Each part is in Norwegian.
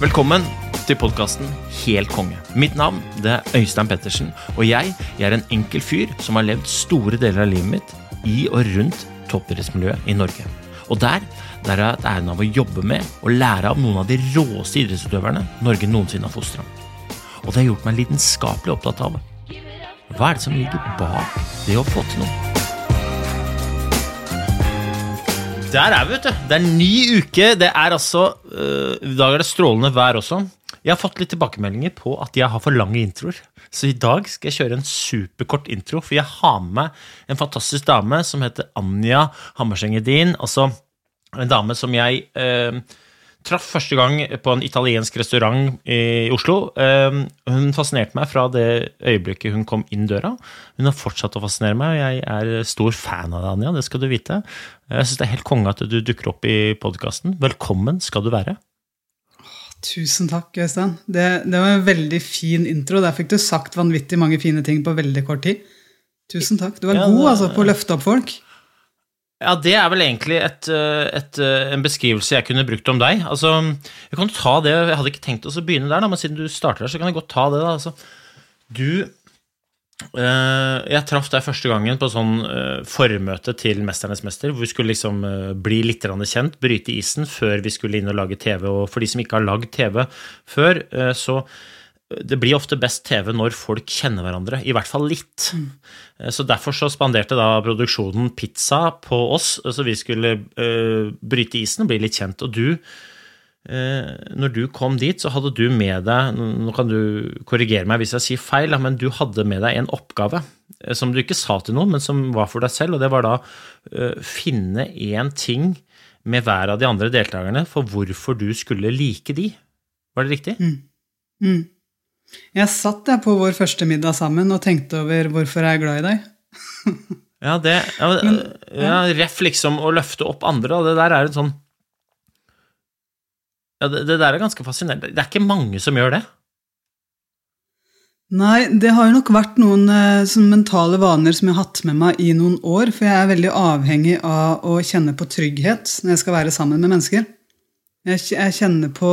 Velkommen til podkasten Helt konge. Mitt navn det er Øystein Pettersen, og jeg, jeg er en enkel fyr som har levd store deler av livet mitt i og rundt toppidrettsmiljøet i Norge. Og der, der har jeg hatt æren av å jobbe med og lære av noen av de råeste idrettsutøverne Norge noensinne har fostra. Og det har gjort meg lidenskapelig opptatt av hva er det som ligger bak det å få til noe. Der er vi, vet du. Det er ny uke. Det er altså uh, I dag er det strålende vær også. Jeg har fått litt tilbakemeldinger på at jeg har for lange introer. Så i dag skal jeg kjøre en superkort intro, for jeg har med meg en fantastisk dame som heter Anja Hammerseng Edin. Altså en dame som jeg øh, traff første gang på en italiensk restaurant i Oslo. Eh, Hun fascinerte meg fra det øyeblikket hun kom inn døra. Hun har fortsatt å fascinere meg, og jeg er stor fan av deg, Anja. Det skal du vite. Jeg syns det er helt konge at du dukker opp i podkasten. Velkommen skal du være. Tusen takk, Øystein. Det, det var en veldig fin intro. Der fikk du sagt vanvittig mange fine ting på veldig kort tid. Tusen takk. Du var Ja, god altså, på å løfte opp folk. Ja, det er vel egentlig et, eh, et, eh, en beskrivelse jeg kunne brukt om deg. Altså, jeg kan ta det, jeg hadde ikke tenkt oss å begynne der, da, men siden du starter der, så kan jeg godt ta det. da. Altså, du eh, Jeg traff deg første gangen på sånn formøte til Mesternes mester, hvor vi skulle liksom bli litt kjent, bryte isen, før vi skulle inn og lage TV. Og for de som ikke har lagd TV før, så det blir ofte best TV når folk kjenner hverandre, i hvert fall litt. Mm. Så Derfor så spanderte da produksjonen pizza på oss, så vi skulle uh, bryte isen og bli litt kjent. Og du, uh, når du kom dit, så hadde du med deg Nå kan du korrigere meg hvis jeg sier feil, men du hadde med deg en oppgave eh, som du ikke sa til noen, men som var for deg selv, og det var da uh, finne én ting med hver av de andre deltakerne for hvorfor du skulle like de. Var det riktig? Mm. Jeg satt der på vår første middag sammen og tenkte over hvorfor jeg er glad i deg. Ja, det ja, ja, Ref liksom å løfte opp andre, og det der er en sånn ja, det, det der er ganske fascinerende. Det er ikke mange som gjør det. Nei, det har jo nok vært noen sånn mentale vaner som jeg har hatt med meg i noen år, for jeg er veldig avhengig av å kjenne på trygghet når jeg skal være sammen med mennesker. Jeg, jeg kjenner på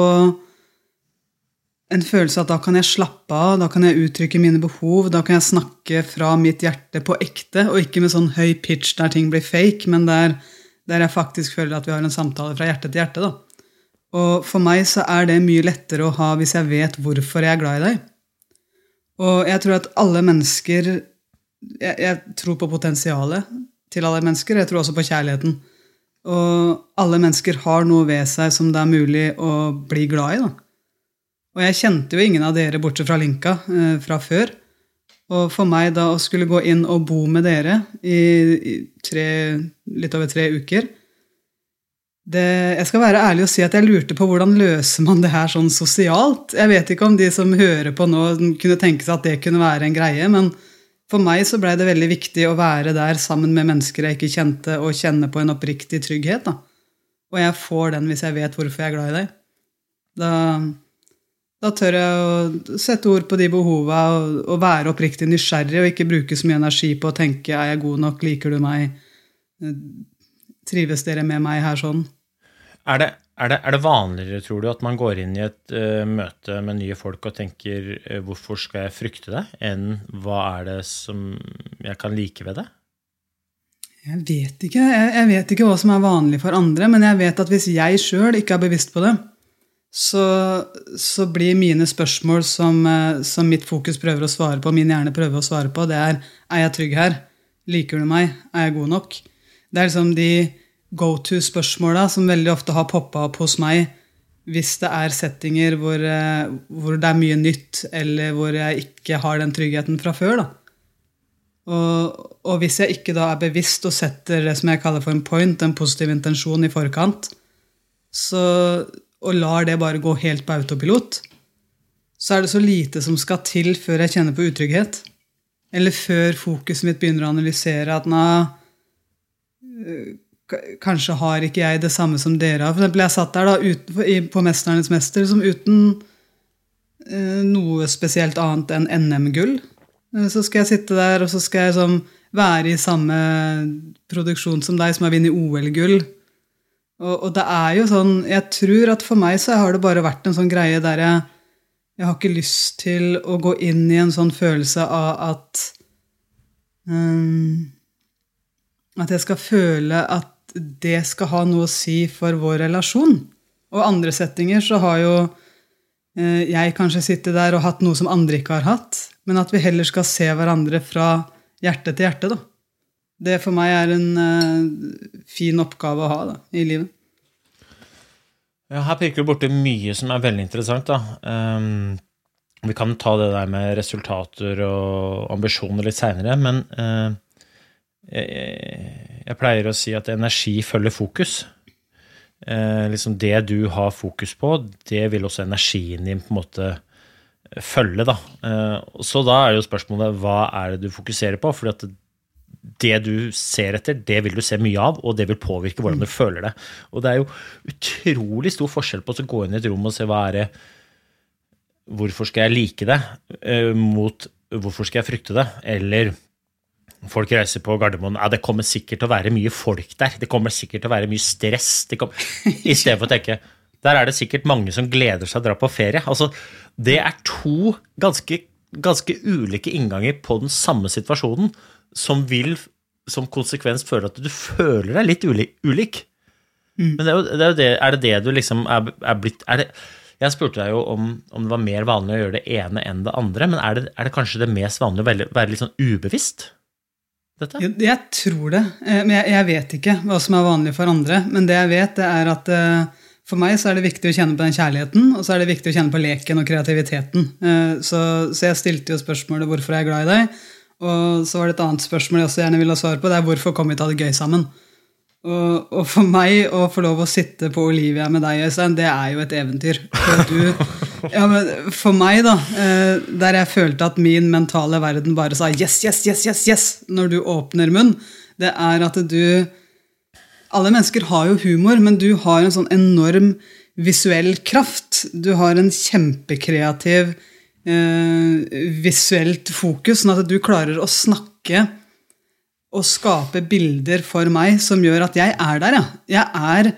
en følelse av at da kan jeg slappe av, da kan jeg uttrykke mine behov, da kan jeg snakke fra mitt hjerte på ekte, og ikke med sånn høy pitch der ting blir fake, men der, der jeg faktisk føler at vi har en samtale fra hjerte til hjerte. da. Og for meg så er det mye lettere å ha hvis jeg vet hvorfor jeg er glad i deg. Og jeg tror at alle mennesker jeg, jeg tror på potensialet til alle mennesker. Jeg tror også på kjærligheten. Og alle mennesker har noe ved seg som det er mulig å bli glad i. da. Og jeg kjente jo ingen av dere bortsett fra Linka eh, fra før. Og for meg da å skulle gå inn og bo med dere i, tre, litt over tre uker det, Jeg skal være ærlig og si at jeg lurte på hvordan løser man det her sånn sosialt. Jeg vet ikke om de som hører på nå, kunne tenke seg at det kunne være en greie, men for meg så blei det veldig viktig å være der sammen med mennesker jeg ikke kjente, og kjenne på en oppriktig trygghet. da. Og jeg får den hvis jeg vet hvorfor jeg er glad i deg. Da, da tør jeg å sette ord på de behova og, og være oppriktig nysgjerrig og ikke bruke så mye energi på å tenke er jeg god nok, liker du meg, trives dere med meg her sånn? Er det, er det, er det vanligere, tror du, at man går inn i et uh, møte med nye folk og tenker uh, 'hvorfor skal jeg frykte det', enn 'hva er det som jeg kan like ved det'? Jeg vet ikke. Jeg, jeg vet ikke hva som er vanlig for andre, men jeg vet at hvis jeg sjøl ikke er bevisst på det, så, så blir mine spørsmål som, eh, som mitt fokus prøver å svare på, min hjerne prøver å svare på, det er er jeg trygg her? Liker du meg? Er jeg god nok? Det er liksom de go to-spørsmåla som veldig ofte har poppa opp hos meg hvis det er settinger hvor, eh, hvor det er mye nytt, eller hvor jeg ikke har den tryggheten fra før. Og, og hvis jeg ikke da er bevisst og setter det som jeg kaller for en point, en positiv intensjon, i forkant, så, og lar det bare gå helt på autopilot, så er det så lite som skal til før jeg kjenner på utrygghet. Eller før fokuset mitt begynner å analysere at na, øh, kanskje har ikke jeg det samme som dere har. For eksempel jeg satt der da uten, på 'Mesternes mester' som uten eh, noe spesielt annet enn NM-gull. Eh, Så skal jeg sitte der, og så skal jeg sånn, være i samme produksjon som deg, som har vunnet OL-gull. Og, og det er jo sånn Jeg tror at for meg så har det bare vært en sånn greie der jeg Jeg har ikke lyst til å gå inn i en sånn følelse av at um, At jeg skal føle at det skal ha noe å si for vår relasjon. Og andre settinger så har jo eh, jeg kanskje sittet der og hatt noe som andre ikke har hatt, men at vi heller skal se hverandre fra hjerte til hjerte. da. Det for meg er en uh, fin oppgave å ha da, i livet. Ja, her pirker du borti mye som er veldig interessant. Ehm, vi kan ta det der med resultater og ambisjoner litt seinere, men uh, jeg, jeg pleier å si at energi følger fokus. Eh, liksom det du har fokus på, det vil også energien din på en måte følge. Da. Så da er jo spørsmålet hva er det du fokuserer på? Fordi at det du ser etter, det vil du se mye av, og det vil påvirke hvordan du føler det. Og det er jo utrolig stor forskjell på å gå inn i et rom og se hva er det Hvorfor skal jeg like det? eh, mot hvorfor skal jeg frykte det? Eller folk reiser på Gardermoen ja, det kommer sikkert til å være mye folk der. Det kommer sikkert til å være mye stress. Det kom, I stedet for å tenke der er det sikkert mange som gleder seg å dra på ferie. Altså, det er to ganske, ganske ulike innganger på den samme situasjonen som vil som konsekvens føle at du føler deg litt ulik. ulik. Men det er, jo, det er, jo det, er det det du liksom er, er blitt er det, Jeg spurte deg jo om, om det var mer vanlig å gjøre det ene enn det andre, men er det, er det kanskje det mest vanlige å være, være litt sånn ubevisst? Dette? Jeg, jeg tror det, eh, men jeg, jeg vet ikke hva som er vanlig for andre. Men det jeg vet, det er at eh, for meg så er det viktig å kjenne på den kjærligheten, og så er det viktig å kjenne på leken og kreativiteten. Eh, Så, så jeg stilte jo spørsmålet 'Hvorfor er jeg glad i deg?' Og så var det et annet spørsmål jeg også gjerne ville ha svar på, det er 'Hvorfor kom vi til å ha det gøy sammen?' Og, og for meg å få lov å sitte på Olivia med deg, Øystein, det er jo et eventyr. For, du, ja, men for meg, da, eh, der jeg følte at min mentale verden bare sa yes, yes, yes, yes, yes når du åpner munn, det er at du Alle mennesker har jo humor, men du har en sånn enorm visuell kraft. Du har en kjempekreativ eh, visuelt fokus, sånn at du klarer å snakke og skape bilder for meg som gjør at jeg er der, ja. Jeg er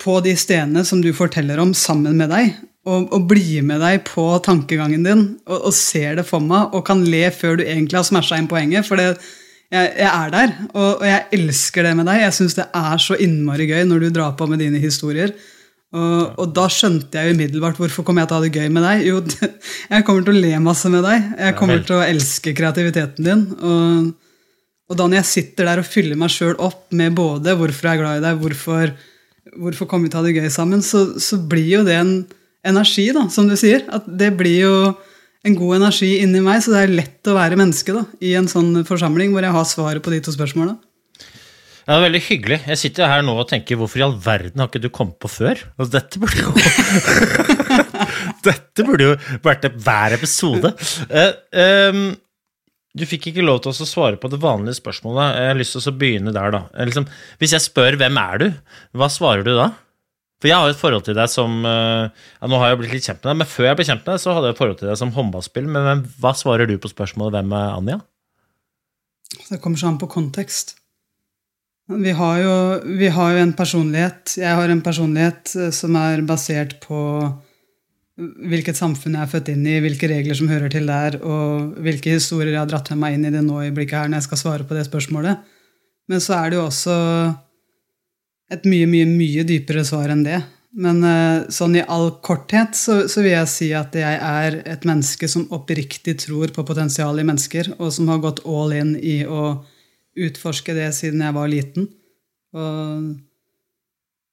på de stedene som du forteller om, sammen med deg. Og, og blir med deg på tankegangen din og, og ser det for meg og kan le før du egentlig har smasha inn poenget. For det, jeg, jeg er der, og, og jeg elsker det med deg. Jeg syns det er så innmari gøy når du drar på med dine historier. Og, og da skjønte jeg jo umiddelbart hvorfor kommer jeg til å ha det gøy med deg. Jo, jeg kommer til å le masse med deg. Jeg kommer til å elske kreativiteten din. Og, og da når jeg sitter der og fyller meg sjøl opp med både 'hvorfor jeg er glad i deg', hvorfor, hvorfor kommer vi til å ha det gøy sammen, så, så blir jo det en energi, da, som du sier. At det blir jo en god energi inni meg, så det er lett å være menneske da, i en sånn forsamling hvor jeg har svaret på de to spørsmåla. Det er veldig hyggelig. Jeg sitter her nå og tenker hvorfor i all verden har ikke du kommet på før? Altså, dette burde jo Dette burde jo vært hver episode. Uh, um, du fikk ikke lov til å svare på det vanlige spørsmålet. Jeg har lyst til å begynne der, da. Eh, Liksom, hvis jeg spør 'hvem er du', hva svarer du da? For jeg har et forhold til deg som eh, ja, Nå har jeg blitt litt kjent med deg, men før jeg ble kjent med deg, så hadde jeg et forhold til deg som håndballspiller. Men hva svarer du på spørsmålet 'hvem er Anja'? Det kommer ikke an på kontekst. Vi har, jo, vi har jo en personlighet Jeg har en personlighet eh, som er basert på hvilket samfunn jeg er født inn i, hvilke regler som hører til der, og hvilke historier jeg har dratt med meg inn i det nå i blikket her når jeg skal svare på det spørsmålet. Men så er det jo også et mye, mye, mye dypere svar enn det. Men eh, sånn i all korthet så, så vil jeg si at jeg er et menneske som oppriktig tror på potensialet i mennesker, og som har gått all in i å utforske det siden jeg var liten. Og,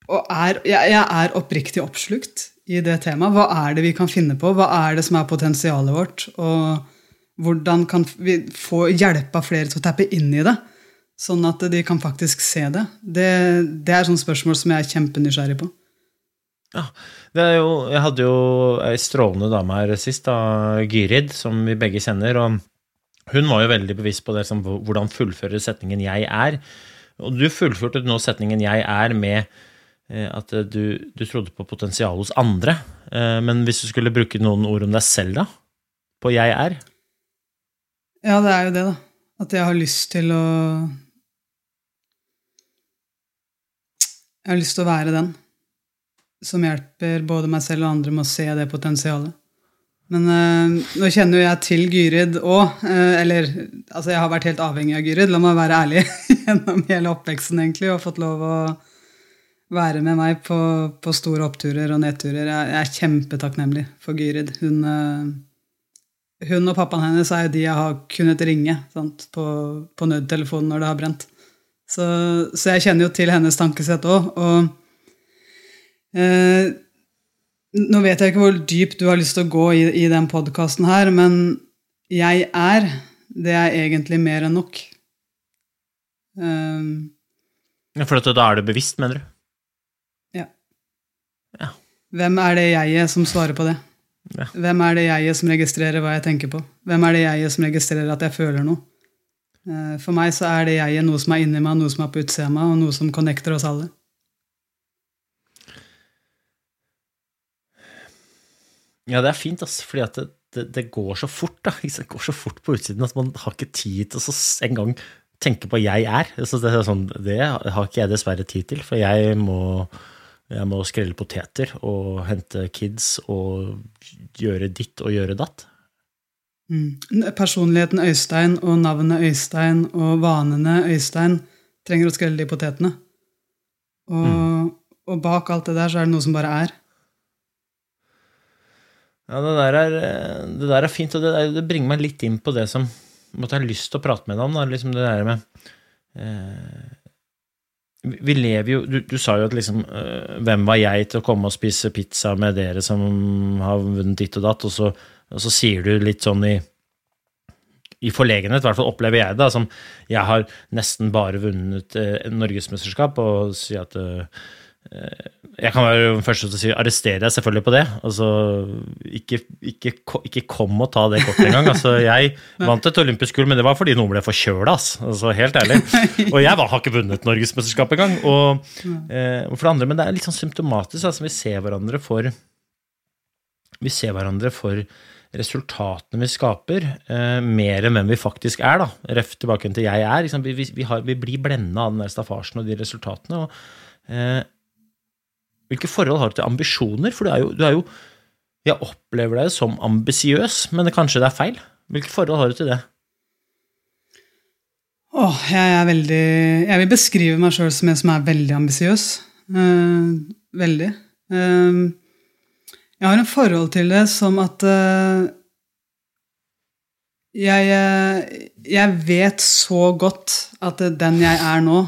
og er, jeg, jeg er oppriktig oppslukt i det temaet. Hva er det vi kan finne på? Hva er det som er potensialet vårt? Og, hvordan kan vi få hjelpa flere til å tappe inn i det? Sånn at de kan faktisk se det. Det, det er sånne spørsmål som jeg er kjempenysgjerrig på. Ja, jo, jeg hadde jo ei strålende dame her sist, da, Gyrid, som vi begge kjenner. og Hun var jo veldig bevisst på det, liksom, hvordan fullføre setningen 'jeg er'. Og du fullførte nå setningen 'jeg er' med eh, at du, du trodde på potensial hos andre. Eh, Men hvis du skulle bruke noen ord om deg selv, da? På 'jeg er'? Ja, det er jo det, da. At jeg har lyst til å Jeg har lyst til å være den som hjelper både meg selv og andre med å se det potensialet. Men eh, nå kjenner jo jeg til Gyrid òg. Eh, eller altså, jeg har vært helt avhengig av Gyrid, la meg være ærlig, gjennom hele oppveksten, egentlig, og fått lov å være med meg på, på store oppturer og nedturer. Jeg, jeg er kjempetakknemlig for Gyrid. Hun, eh, hun og pappaen hennes er jo de jeg har kunnet ringe sant, på, på nødtelefonen når det har brent. Så, så jeg kjenner jo til hennes tankesett òg. Og nå vet jeg ikke hvor dypt du har lyst til å gå i, i den podkasten her, men jeg er, det er egentlig mer enn nok. Um, For da er du bevisst, mener du? ja. Ja. Hvem er det jeget som svarer på det? Ja. Hvem er det jeget som registrerer hva jeg tenker på? Hvem er det jeget som registrerer at jeg føler noe? Eh, For meg så er det jeget noe som er inni meg, noe som er på utsida av meg, og noe som connecter oss alle. Ja, det er fint, altså, fordi at det, det, det går så fort. da. Det går så fort på utsiden at man har ikke tid til å engang tenke på 'jeg er'. Så det, er sånn, det har ikke jeg dessverre tid til, for jeg må, jeg må skrelle poteter og hente kids og gjøre ditt og gjøre datt. Mm. Personligheten Øystein og navnet Øystein og vanene Øystein trenger å skrelle de potetene. Og, og bak alt det der så er det noe som bare er. Ja, det der er, det der er fint, og det, der, det bringer meg litt inn på det som måtte har lyst til å prate med deg om. Da, liksom det der med eh, Vi lever jo Du, du sa jo at liksom eh, Hvem var jeg til å komme og spise pizza med dere som har vunnet ditt og datt? Og så, og så sier du litt sånn i i forlegenhet, i hvert fall opplever jeg det, som jeg har nesten bare vunnet eh, norgesmesterskap, og sier at eh, jeg kan være den første til å si arrestere deg selvfølgelig på det. Altså, ikke, ikke, ikke kom og ta det kortet engang. Altså, jeg vant et olympisk gull, men det var fordi noen ble forkjøla. Altså, helt ærlig. Og jeg var, har ikke vunnet norgesmesterskap engang. Og, eh, og for det andre, men det er litt sånn symptomatisk. Altså, vi ser hverandre for Vi ser hverandre for resultatene vi skaper, eh, mer enn hvem vi faktisk er. da. Ref tilbake til jeg er. Liksom. Vi, vi, har, vi blir blenda av den der staffasjen og de resultatene. og eh, hvilke forhold har du til ambisjoner? For du er jo, du er jo Jeg opplever deg som ambisiøs, men kanskje det er feil? Hvilke forhold har du til det? Åh, jeg er veldig Jeg vil beskrive meg sjøl som en som er veldig ambisiøs. Eh, veldig. Eh, jeg har en forhold til det som at eh, jeg, eh, jeg vet så godt at den jeg er nå,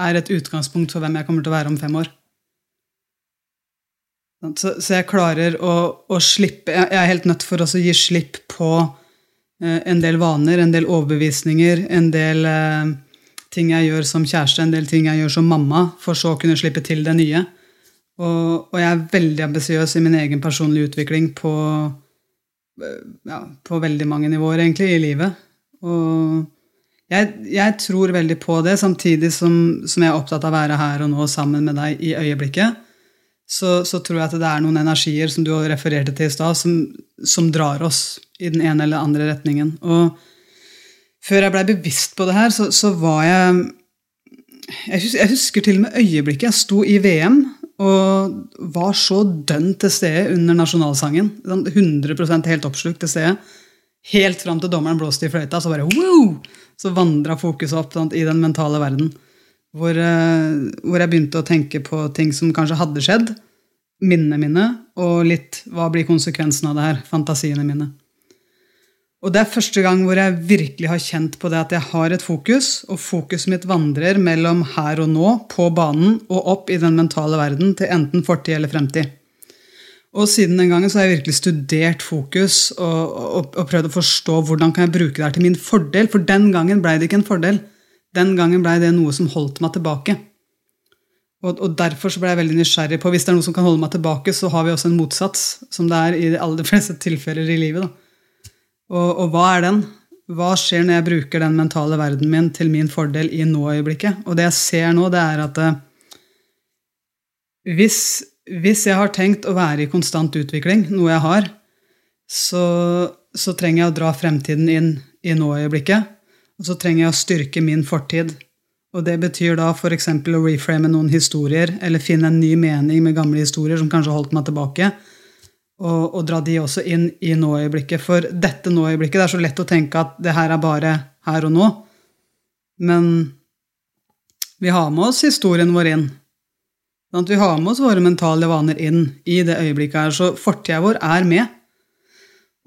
er et utgangspunkt for hvem jeg kommer til å være om fem år. Så, så jeg klarer å, å slippe Jeg er helt nødt for å gi slipp på eh, en del vaner, en del overbevisninger, en del eh, ting jeg gjør som kjæreste, en del ting jeg gjør som mamma, for så å kunne slippe til det nye. Og, og jeg er veldig ambisiøs i min egen personlige utvikling på, eh, ja, på veldig mange nivåer, egentlig, i livet. Og jeg, jeg tror veldig på det, samtidig som, som jeg er opptatt av å være her og nå sammen med deg i øyeblikket. Så, så tror jeg at det er noen energier som du refererte til i stad, som, som drar oss i den ene eller andre retningen. Og før jeg blei bevisst på det her, så, så var jeg jeg husker, jeg husker til og med øyeblikket jeg sto i VM og var så dønn til stede under nasjonalsangen. Sånn 100% helt oppslukt til stede. Helt fram til dommeren blåste i fløyta, så bare wow! Så vandra fokuset opp sant, i den mentale verden. Hvor, eh, hvor jeg begynte å tenke på ting som kanskje hadde skjedd. Minnene mine, og litt hva blir konsekvensen av det her? Fantasiene mine. Og det er første gang hvor jeg virkelig har kjent på det at jeg har et fokus, og fokuset mitt vandrer mellom her og nå, på banen, og opp i den mentale verden til enten fortid eller fremtid. Og siden den gangen så har jeg virkelig studert fokus og, og, og prøvd å forstå hvordan kan jeg bruke det her til min fordel. For den gangen blei det ikke en fordel. Den gangen blei det noe som holdt meg tilbake. Og, og derfor så ble jeg veldig nysgjerrig på hvis det er noe som kan holde meg tilbake, så har vi også en motsats, som det er i de aller fleste tilfeller i livet. Da. Og, og hva er den? Hva skjer når jeg bruker den mentale verden min til min fordel i nå-øyeblikket? Og det jeg ser nå, det er at eh, hvis hvis jeg har tenkt å være i konstant utvikling, noe jeg har, så, så trenger jeg å dra fremtiden inn i nå-øyeblikket. Og så trenger jeg å styrke min fortid. Og det betyr da f.eks. å reframe noen historier, eller finne en ny mening med gamle historier som kanskje holdt meg tilbake, og, og dra de også inn i nå-øyeblikket. For dette nå-øyeblikket, det er så lett å tenke at det her er bare her og nå. Men vi har med oss historien vår inn. Sånn at vi har med oss våre mentale vaner inn i det øyeblikket her. Så fortida vår er med.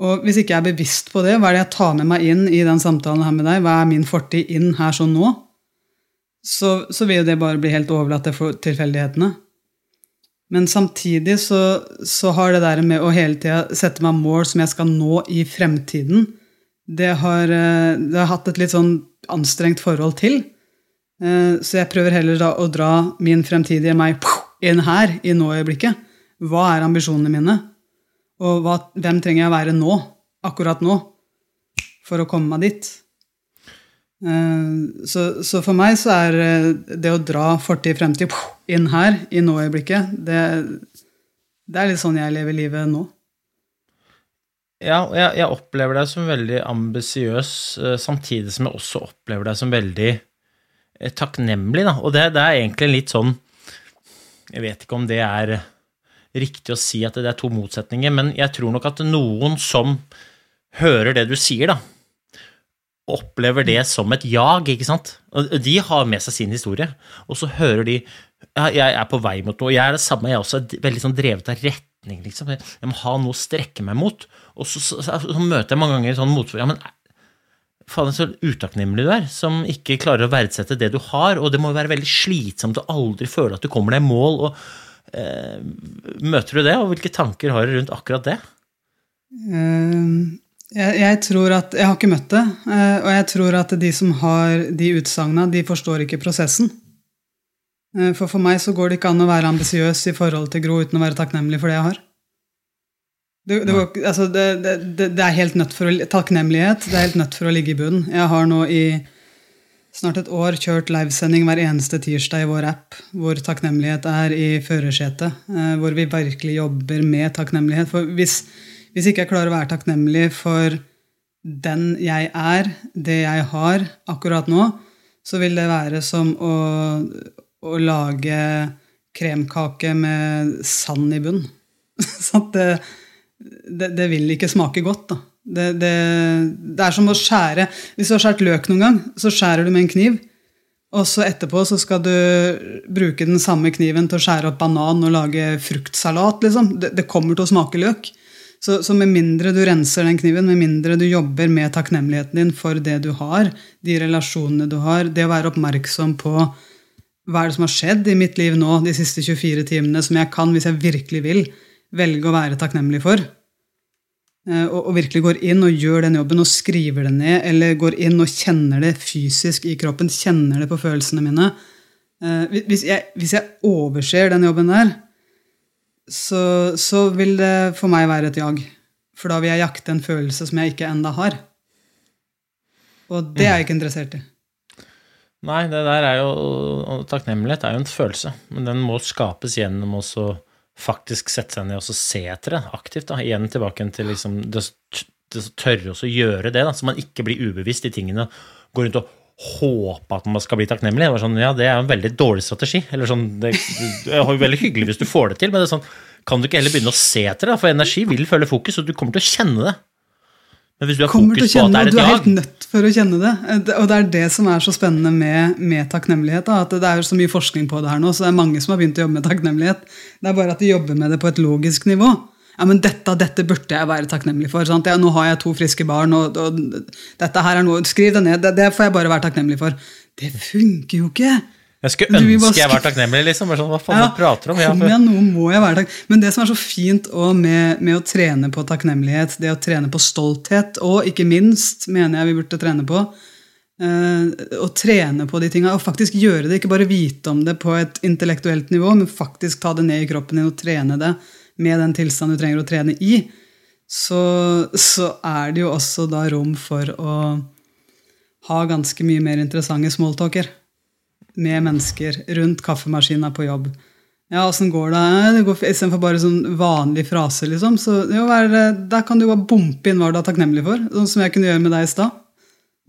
Og hvis ikke jeg er bevisst på det, hva er det jeg tar med meg inn i den samtalen her med deg? Hva er min fortid inn her sånn nå? Så, så vil jo det bare bli helt overlatt til tilfeldighetene. Men samtidig så, så, har det der med å hele tida sette meg mål som jeg skal nå i fremtiden, det har, jeg har hatt et litt sånn anstrengt forhold til. Eh, så jeg prøver heller da å dra min fremtidige meg inn her, i nå-øyeblikket. Hva er ambisjonene mine? Og hva, hvem trenger jeg å være nå, akkurat nå, for å komme meg dit? Eh, så, så for meg så er eh, det å dra fortid, fremtid inn her, i nå-øyeblikket, det, det er litt sånn jeg lever livet nå. Ja, jeg, jeg opplever deg som veldig ambisiøs, samtidig som jeg også opplever deg som veldig Eh, takknemlig, da. Og det, det, er egentlig litt sånn Jeg vet ikke om det er riktig å si at det er to motsetninger, men jeg tror nok at noen som hører det du sier, da, opplever det som et jag, ikke sant? De har med seg sin historie, og så hører de ja, jeg er på vei mot noe, jeg er det samme, jeg er også veldig sånn drevet av retning, liksom. Jeg må ha noe å strekke meg mot. Og så, så, så, så møter jeg mange ganger sånn motfor. Ja, men Faen, så utakknemlig du er, som ikke klarer å verdsette det du har. Og det må være veldig slitsomt å aldri føle at du kommer deg i mål. og Møter du det, og hvilke tanker har du rundt akkurat det? Uh, jeg, jeg, tror at, jeg har ikke møtt det, uh, og jeg tror at de som har de utsagna, de forstår ikke prosessen. For for meg så går det ikke an å være ambisiøs i forhold til Gro uten å være takknemlig for det jeg har. Det, det, går, altså det, det, er helt nødt for å, Takknemlighet det er helt nødt for å ligge i bunnen. Jeg har nå i snart et år kjørt livesending hver eneste tirsdag i vår app, hvor takknemlighet er i førersetet. Eh, hvor vi virkelig jobber med takknemlighet. For hvis, hvis ikke jeg klarer å være takknemlig for den jeg er, det jeg har akkurat nå, så vil det være som å, å lage kremkake med sand i bunn. så det det, det, vil ikke smake godt. da. Det, det, det, er som å skjære Hvis du har skåret løk noen gang, så skjærer du med en kniv. Og så etterpå så skal du bruke den samme kniven til å skjære opp banan og lage fruktsalat. liksom. Det, kommer til å smake løk. Så, så, med mindre du renser den kniven, med mindre du jobber med takknemligheten din for det du har, de relasjonene du har, det å være oppmerksom på hva er det som har skjedd i mitt liv nå de siste 24 timene, som jeg kan hvis jeg virkelig vil, velge å være takknemlig for. Eh, og, virkelig går inn og gjør den jobben og skriver det ned, eller går inn og kjenner det fysisk i kroppen, kjenner det på følelsene mine. Eh, hvis jeg, hvis jeg overser den jobben der, så, så, vil det for meg være et jag. For da vil jeg jakte en følelse som jeg ikke enda har. Og det er jeg ikke interessert i. Nei, det der er jo Takknemlighet er jo en følelse, men den må skapes gjennom også faktisk sette seg ned og se etter det aktivt. da, Igjen tilbake til liksom det, det tørre å gjøre det, da, så man ikke blir ubevisst i tingene. Går rundt og håper at man skal bli takknemlig. Det, sånn, ja, det er en veldig dårlig strategi. eller sånn, Det, det er veldig hyggelig hvis du får det til, men det er sånn, kan du ikke heller begynne å se etter det? For energi vil følge fokus, og du kommer til å kjenne det. Men hvis du har fokus på at det er et jag Du er helt nødt for å kjenne det. Og det er det som er så spennende med, med takknemlighet. Da, at Det er så mye forskning på det her nå, så det er mange som har begynt å jobbe med takknemlighet. Det er bare at de jobber med det på et logisk nivå. Ja, men dette, dette burde jeg være takknemlig for. Ja, nå har jeg to friske barn, og, og dette her er noe Skriv det ned. Det, det, får jeg bare være takknemlig for. Det funker jo ikke! Jeg skulle ønske jeg var takknemlig, liksom. Bare sånn, hva faen Ja, prater om? Ja, for... igjen, nå må jeg være takk. Men det som er så fint med, med å trene på takknemlighet, det å trene på stolthet, og ikke minst, mener jeg vi burde trene på, eh, å trene på de tinga, og faktisk gjøre det, ikke bare vite om det på et intellektuelt nivå, men faktisk ta det ned i kroppen din og trene det med den tilstanden du trenger å trene i, så, så er det jo også da rom for å ha ganske mye mer interessante smalltalker med mennesker rundt kaffemaskina på jobb. Ja, åssen går det? det går, Istedenfor bare sånn vanlig frase, liksom. Så jo, er der kan du bare bompe inn hva du er takknemlig for. Sånn som jeg kunne gjøre med deg i stad.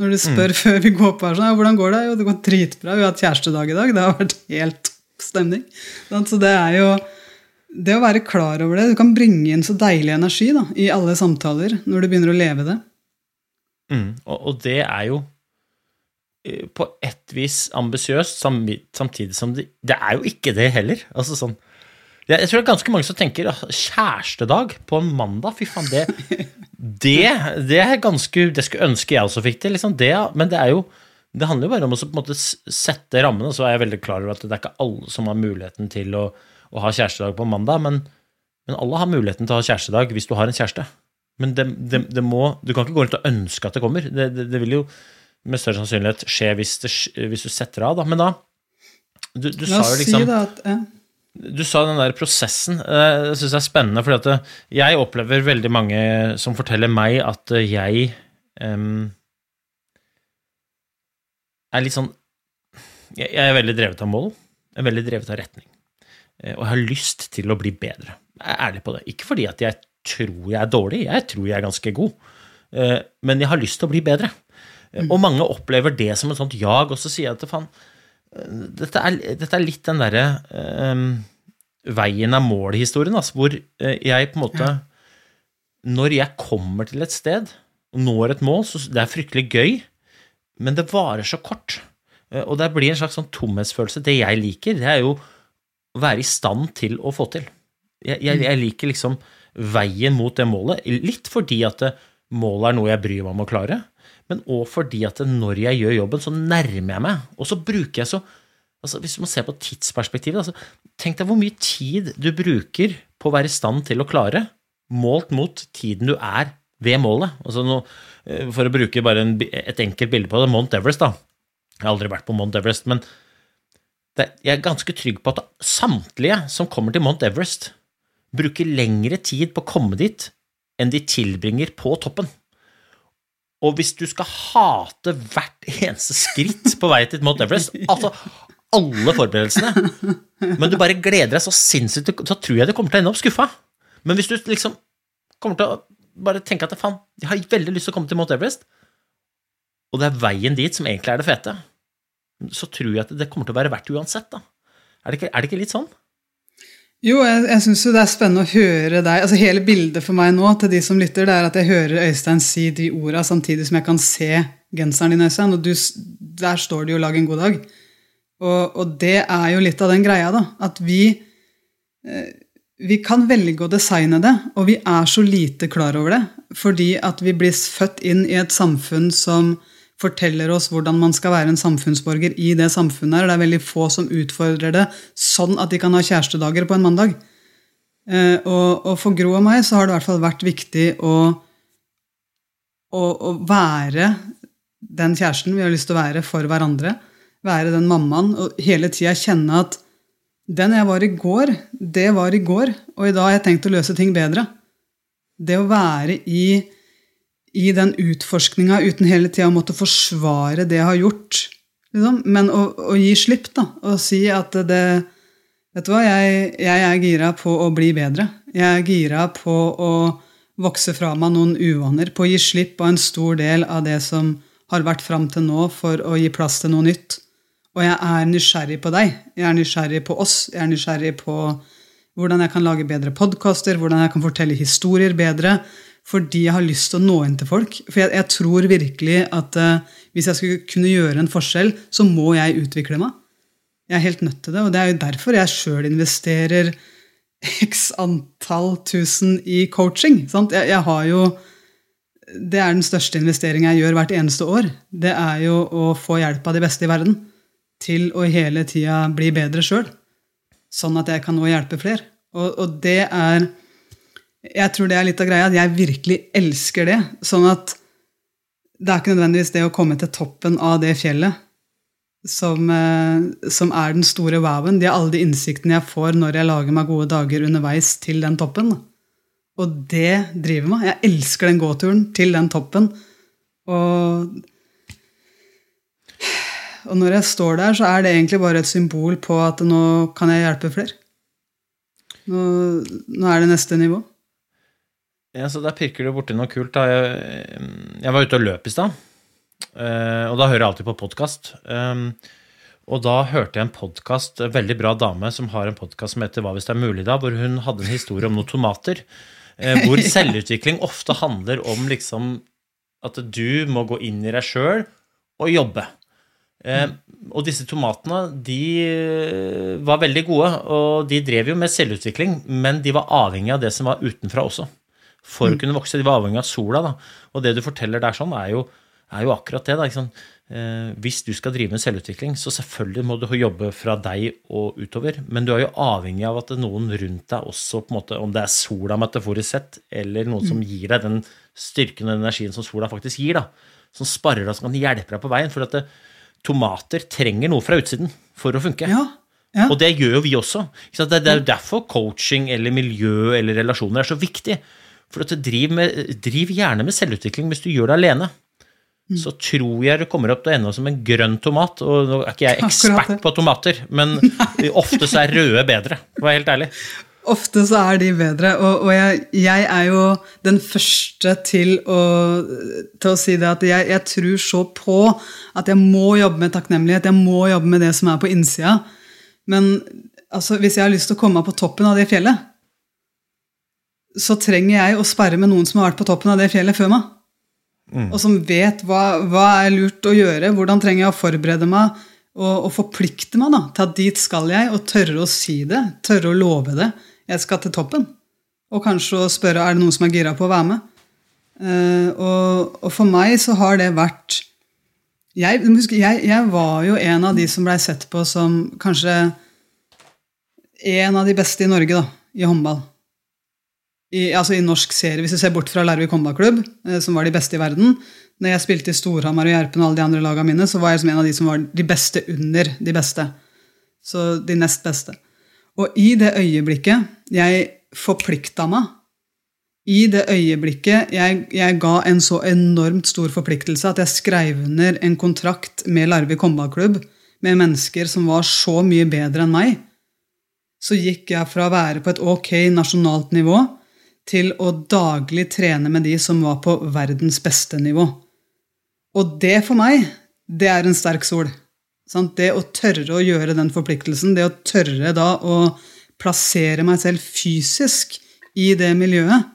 Når du spør før vi går på her sånn, ja, hvordan går det? Jo, det går dritbra. Vi har hatt kjærestedag i dag. Det har vært helt stemning. Så det er jo det å være klar over det. Du kan bringe inn så deilig energi da, i alle samtaler når du begynner å leve det. Mm, og, og det er jo på et vis ambisiøst, samtidig som det, det er jo ikke det heller. Altså sånn jeg, tror det er ganske mange som tenker kjærestedag på en mandag, fy faen, det Det, det er ganske Det skulle ønske jeg også fikk til, liksom. Det, men det er jo Det handler jo bare om å en måte sette rammene, så er jeg veldig klar over at det er ikke alle som har muligheten til å, å ha kjærestedag på mandag, men, men alle har muligheten til å ha kjærestedag hvis du har en kjæreste. Men det, det, det må, du kan ikke gå rundt og ønske at det kommer. Det, det, det vil jo med større sannsynlighet skje hvis, det, hvis du setter av, da. Men da Du, du sa jo liksom si at ja. du sa den der prosessen. Det Jeg syns jeg er spennende, fordi at eh, jeg opplever veldig mange som forteller meg at eh, jeg um, er litt sånn jeg, er veldig drevet av mål. Jeg er veldig drevet av retning. Eh, Og jeg har lyst til å bli bedre. Jeg er ærlig på det. Ikke fordi at jeg tror jeg er dårlig, jeg tror jeg er ganske god. Eh, Men jeg har lyst til å bli bedre. Eh, Og mange opplever det som et sånt jag, og så sier jeg at faen, dette er, dette er litt den derre eh, veien er målet-historien, altså, hvor eh, jeg på en måte Når jeg kommer til et sted og når et mål, så det er fryktelig gøy, men det varer så kort. Eh, og det blir en slags sånn tomhetsfølelse. Det jeg liker, det er jo å være i stand til å få til. Jeg, jeg, jeg liker liksom veien mot det målet, litt fordi at det, målet er noe jeg bryr meg om å klare, men òg fordi at når jeg gjør jobben, så nærmer jeg meg. Og så bruker jeg så altså Hvis må se på tidsperspektivet altså, Tenk deg hvor mye tid du bruker på å være i stand til å klare, målt mot tiden du er ved målet. Altså nå, eh, for å bruke bare en, et enkelt bilde på det, Mount Everest, da. Jeg har aldri vært på Mount Everest, men det, jeg er ganske trygg på at samtlige som kommer til Mount Everest, bruker lengre tid på å komme dit enn de tilbringer på toppen. Og hvis du skal hate hvert eneste skritt på vei til Mount Everest, altså alle forberedelsene, men du bare gleder deg så sinnssykt, så tror jeg du kommer til å ende opp skuffa. Men hvis du liksom kommer til å bare tenke at faen, jeg har veldig lyst til å komme til Mount Everest, og det er veien dit som egentlig er det fete, så tror jeg at det kommer til å være verdt uansett, da. Er det ikke, er det ikke litt sånn? Jo, jeg, jeg syns jo det er spennende å høre deg altså Hele bildet for meg nå til de som lytter, det er at jeg hører Øystein si de orda samtidig som jeg kan se genseren din, Øystein. Og du, der står det jo 'lag en god dag'. Og, og det er jo litt av den greia, da. At vi eh, vi kan velge å designe det, og vi er så lite klar over det. Fordi at vi blir født inn i et samfunn som forteller oss hvordan man skal være en samfunnsborger i det samfunnet her. Det er veldig få som utfordrer det sånn at de kan ha kjærestedager på en mandag. Eh, og, for Gro og meg så har det i hvert fall vært viktig å, å, å være den kjæresten vi har lyst til å være for hverandre. Være den mammaen, og hele tida kjenne at den jeg var i går, det var i går, og i dag har jeg tenkt å løse ting bedre. Det å være i, i den utforskninga uten hele tida å måtte forsvare det jeg har gjort, liksom. men å, å gi slipp, da, og si at det Vet du hva, jeg, jeg er gira på å bli bedre. Jeg er gira på å vokse fra meg noen uvaner, på å gi slipp av en stor del av det som har vært fram til nå, for å gi plass til noe nytt. Og jeg er nysgjerrig på deg. Jeg er nysgjerrig på oss. Jeg er nysgjerrig på hvordan jeg kan lage bedre podkaster, hvordan jeg kan fortelle historier bedre. Fordi jeg har lyst til å nå inn til folk. For jeg, jeg tror virkelig at uh, hvis jeg skulle kunne gjøre en forskjell, så må jeg utvikle meg. Jeg er helt nødt til det, og det er jo derfor jeg sjøl investerer x antall tusen i coaching. Jeg, jeg har jo Det er den største investeringen jeg gjør hvert eneste år. Det er jo å få hjelp av de beste i verden. til å hele tida bli bedre sjøl. Sånn at jeg kan nå hjelpe flere. Og, og det er Jeg tror det er litt av greia, at jeg virkelig elsker det. Sånn at det er ikke nødvendigvis det å komme til toppen av det fjellet som, eh, som er den store wowen. Det er alle de innsiktene jeg får når jeg lager meg gode dager underveis til den toppen. Og det driver meg. Jeg elsker den gåturen til den toppen. Og, og når jeg står der, så er det egentlig bare et symbol på at nå kan jeg hjelpe flere. Nå, nå er det neste nivå. Ja, så Der pirker du borti noe kult. Jeg, jeg var ute og løp i stad, eh, og da hører jeg alltid på podkast. Og da hørte jeg en podkast, en veldig bra dame som har en podkast som heter Hva hvis det er mulig, da, hvor hun hadde en historie om noen tomater. eh, Hvor selvutvikling ofte handler om liksom at du må gå inn i deg sjøl og jobbe. Eh, og disse tomatene de eh, var veldig gode, og de drev jo med selvutvikling, men de var avhengig av det som var utenfra også. For å kunne vokse. De var avhengig av sola. da. Og det du forteller der sånn, er jo, er jo akkurat det. sant? Eh, hvis du skal drive med selvutvikling, så selvfølgelig må du jobbe fra deg og utover, men du er jo avhengig av at det noen rundt deg også, måte, om det er sola metaforisk sett, eller noen som gir deg den styrken og energien som sola faktisk gir, da, som sparer deg, som kan hjelpe deg på veien. For at det, tomater trenger noe fra utsiden for å funke. Ja, ja. Og det gjør jo vi også. Det det er derfor coaching eller miljø eller relasjoner er så viktig. For at driv, med, driv gjerne med selvutvikling hvis du gjør det alene. Mm. Så tror jeg du kommer opp til å ende som en grønn tomat. Og nå er ikke jeg ekspert på tomater, men ofte så er røde bedre, for å være helt ærlig. Ofte så er de bedre, og, og jeg, jeg er jo den første til å, til å si det at jeg, jeg tror så på at jeg må jobbe med takknemlighet, jeg må jobbe med det som er på innsida. Men altså, hvis jeg har lyst til å komme meg på toppen av det fjellet, så trenger jeg å sperre med noen som har vært på toppen av det fjellet før meg. Og som vet hva, hva er lurt å gjøre, hvordan trenger jeg å forberede meg og, og forplikte meg da, til at dit skal jeg, og tørre å si det, tørre å love det. Jeg skal til toppen. Og kanskje å spørre er det noen som er gira på å være med. Uh, og, og for meg så har det vært jeg, jeg, jeg var jo en av de som blei sett på som kanskje en av de beste i Norge da, i håndball. I, altså i norsk serie, Hvis du ser bort fra Larvik håndballklubb, eh, som var de beste i verden Når jeg spilte i Storhamar og Gjerpen og alle de andre lagene mine, så var jeg som en av de som var de beste under de beste. Så de nest beste. Og i det øyeblikket jeg forplikta meg i det øyeblikket jeg, jeg ga en så enormt stor forpliktelse at jeg skrev under en kontrakt med Larvik håndballklubb med mennesker som var så mye bedre enn meg, så gikk jeg fra å være på et ok nasjonalt nivå til å daglig trene med de som var på verdens beste nivå. Og det for meg, det er en sterk sol. Sant? Det å tørre å gjøre den forpliktelsen, det å tørre da å plassere meg selv fysisk i det miljøet,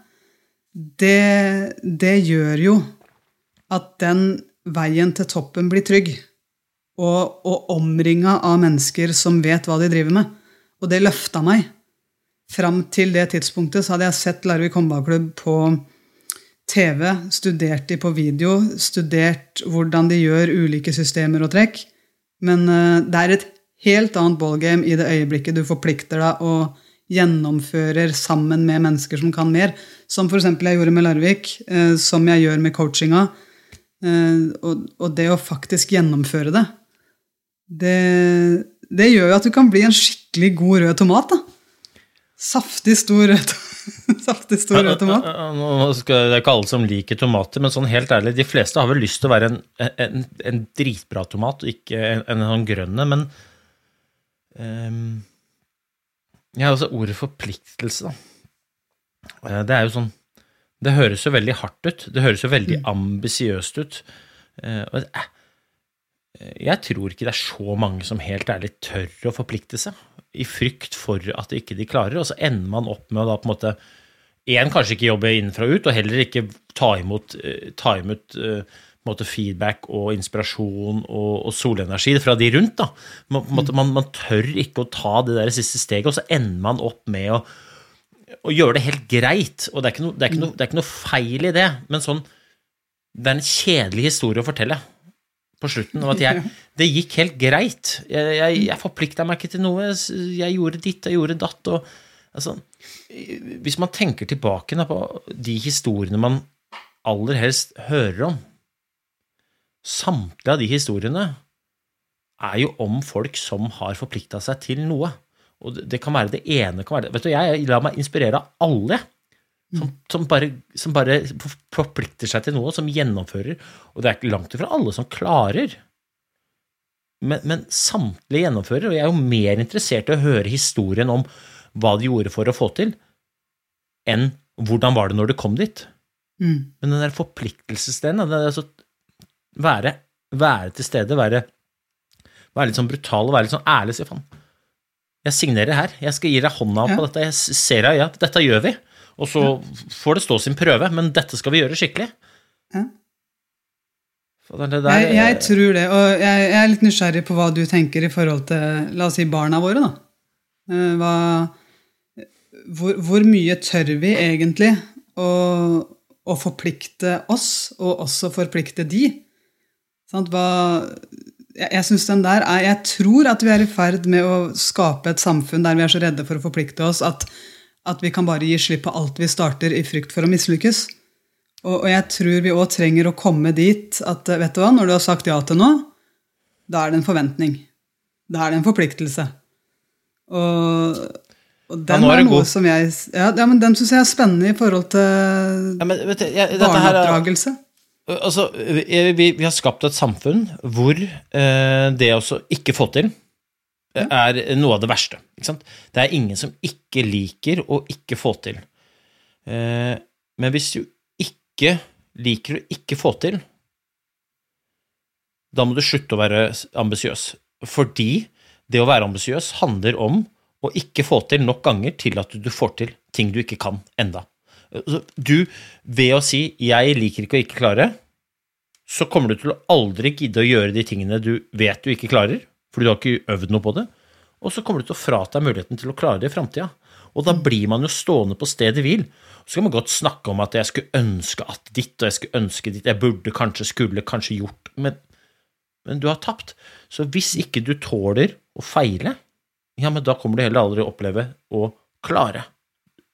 det, det gjør jo at den veien til toppen blir trygg. Og, og omringa av mennesker som vet hva de driver med. Og det løfta meg. Fram til det tidspunktet så hadde jeg sett Larvik håndballklubb på TV, studert de på video, studert hvordan de gjør ulike systemer og trekk. Men eh, det er et helt annet ballgame i det øyeblikket du forplikter deg og gjennomfører sammen med mennesker som kan mer. Som f.eks. jeg gjorde med Larvik, eh, som jeg gjør med coachinga. Eh, og, det å faktisk gjennomføre det, det, det gjør jo at du kan bli en skikkelig god rød tomat. da. Saftig stor rød, Saftig stor rød tomat. Nå skal det ikke alle som liker tomater, men sånn helt ærlig, de fleste har vel lyst til å være en, en, en dritbra tomat, ikke en, en sånn grønne, men ehm, Ja, altså ordet forpliktelse, da. Eh, Det er jo sånn Det høres jo veldig hardt ut. Det høres jo veldig ambisiøst ut. Eh, er- jeg tror ikke det er så mange som helt ærlig tør å forplikte seg, i frykt for at ikke de klarer, og så ender man opp med å da på en måte en, kanskje ikke jobbe innenfra og ut, og heller ikke ta imot, eh, ta imot eh, måte feedback og inspirasjon og, og solenergi fra de rundt. da. Man, måte, man, man tør ikke å ta det der siste steget, og så ender man opp med å, å gjøre det helt greit. Og det er, ikke noe, det, er ikke noe, det er ikke noe feil i det, men sånn, det er en kjedelig historie å fortelle på slutten. Og at jeg, det gikk helt greit. Jeg, jeg, jeg forplikta meg ikke til noe. Jeg gjorde ditt, jeg gjorde datt. Og, altså, hvis man tenker tilbake da, på de historiene man aller helst hører om Samtlige av de historiene er jo om folk som har forplikta seg til noe. Og det, kan være det ene kan være det. Vet du, Jeg lar meg inspirere av alle som, som, bare, som bare forplikter seg til noe, som gjennomfører. Og det er ikke langt ifra alle som klarer. Men, men samtlige gjennomfører, og jeg er jo mer interessert i å høre historien om hva de gjorde for å få til, enn hvordan var det når du kom dit. Mm. Men den der forpliktelsesdelen, altså være, være til stede, være, være litt sånn brutal og være litt sånn ærlig, si faen. Jeg signerer her. Jeg skal gi deg hånda Ja. på dette. Jeg ser deg i øya. Dette gjør vi. Og så får det stå sin prøve, men dette skal vi gjøre skikkelig. Ja. Det der, Jeg, jeg tror det, og jeg, jeg er litt nysgjerrig på hva du tenker i forhold til la oss si barna våre. da. Eh, Hva, hvor, hvor mye tør vi egentlig å, å forplikte oss, og også forplikte de? Sant? Hva, jeg jeg synes den der er, jeg tror at vi er i ferd med å skape et samfunn der vi er så redde for å forplikte oss at, at vi kan bare gi slipp på alt vi starter i frykt for å mislykkes. Og, og jeg tror vi òg trenger å komme dit at vet du hva, når du har sagt ja til noe, da er det en forventning. Da er det en forpliktelse. Og, og den ja, er noe god. som jeg Ja, ja men den syns jeg er spennende i forhold til ja, men, vet du, ja barneoppdragelse. Altså, vi, vi, vi har skapt et samfunn hvor eh, det å ikke få til er noe av det verste. Det er ingen som ikke liker å ikke få til. Eh, men hvis du ikke liker å ikke få til, da må du slutte å være ambisiøs. Fordi det å være ambisiøs handler om å ikke få til nok ganger til at du får til ting du ikke kan enda. Altså, Du, ved å si 'jeg liker ikke å ikke klare', så kommer du til å aldri gidde å gjøre de tingene du vet du ikke klarer, fordi du har ikke øvd noe på det, og så kommer du til å frata deg muligheten til å klare det i framtida. Og da blir man jo stående på stedet hvil. Så kan man godt snakke om at jeg skulle ønske at ditt, og jeg skulle ønske ditt, jeg burde kanskje, skulle kanskje gjort, men, men du har tapt. Så hvis ikke du tåler å feile, ja, men da kommer du heller aldri å oppleve å klare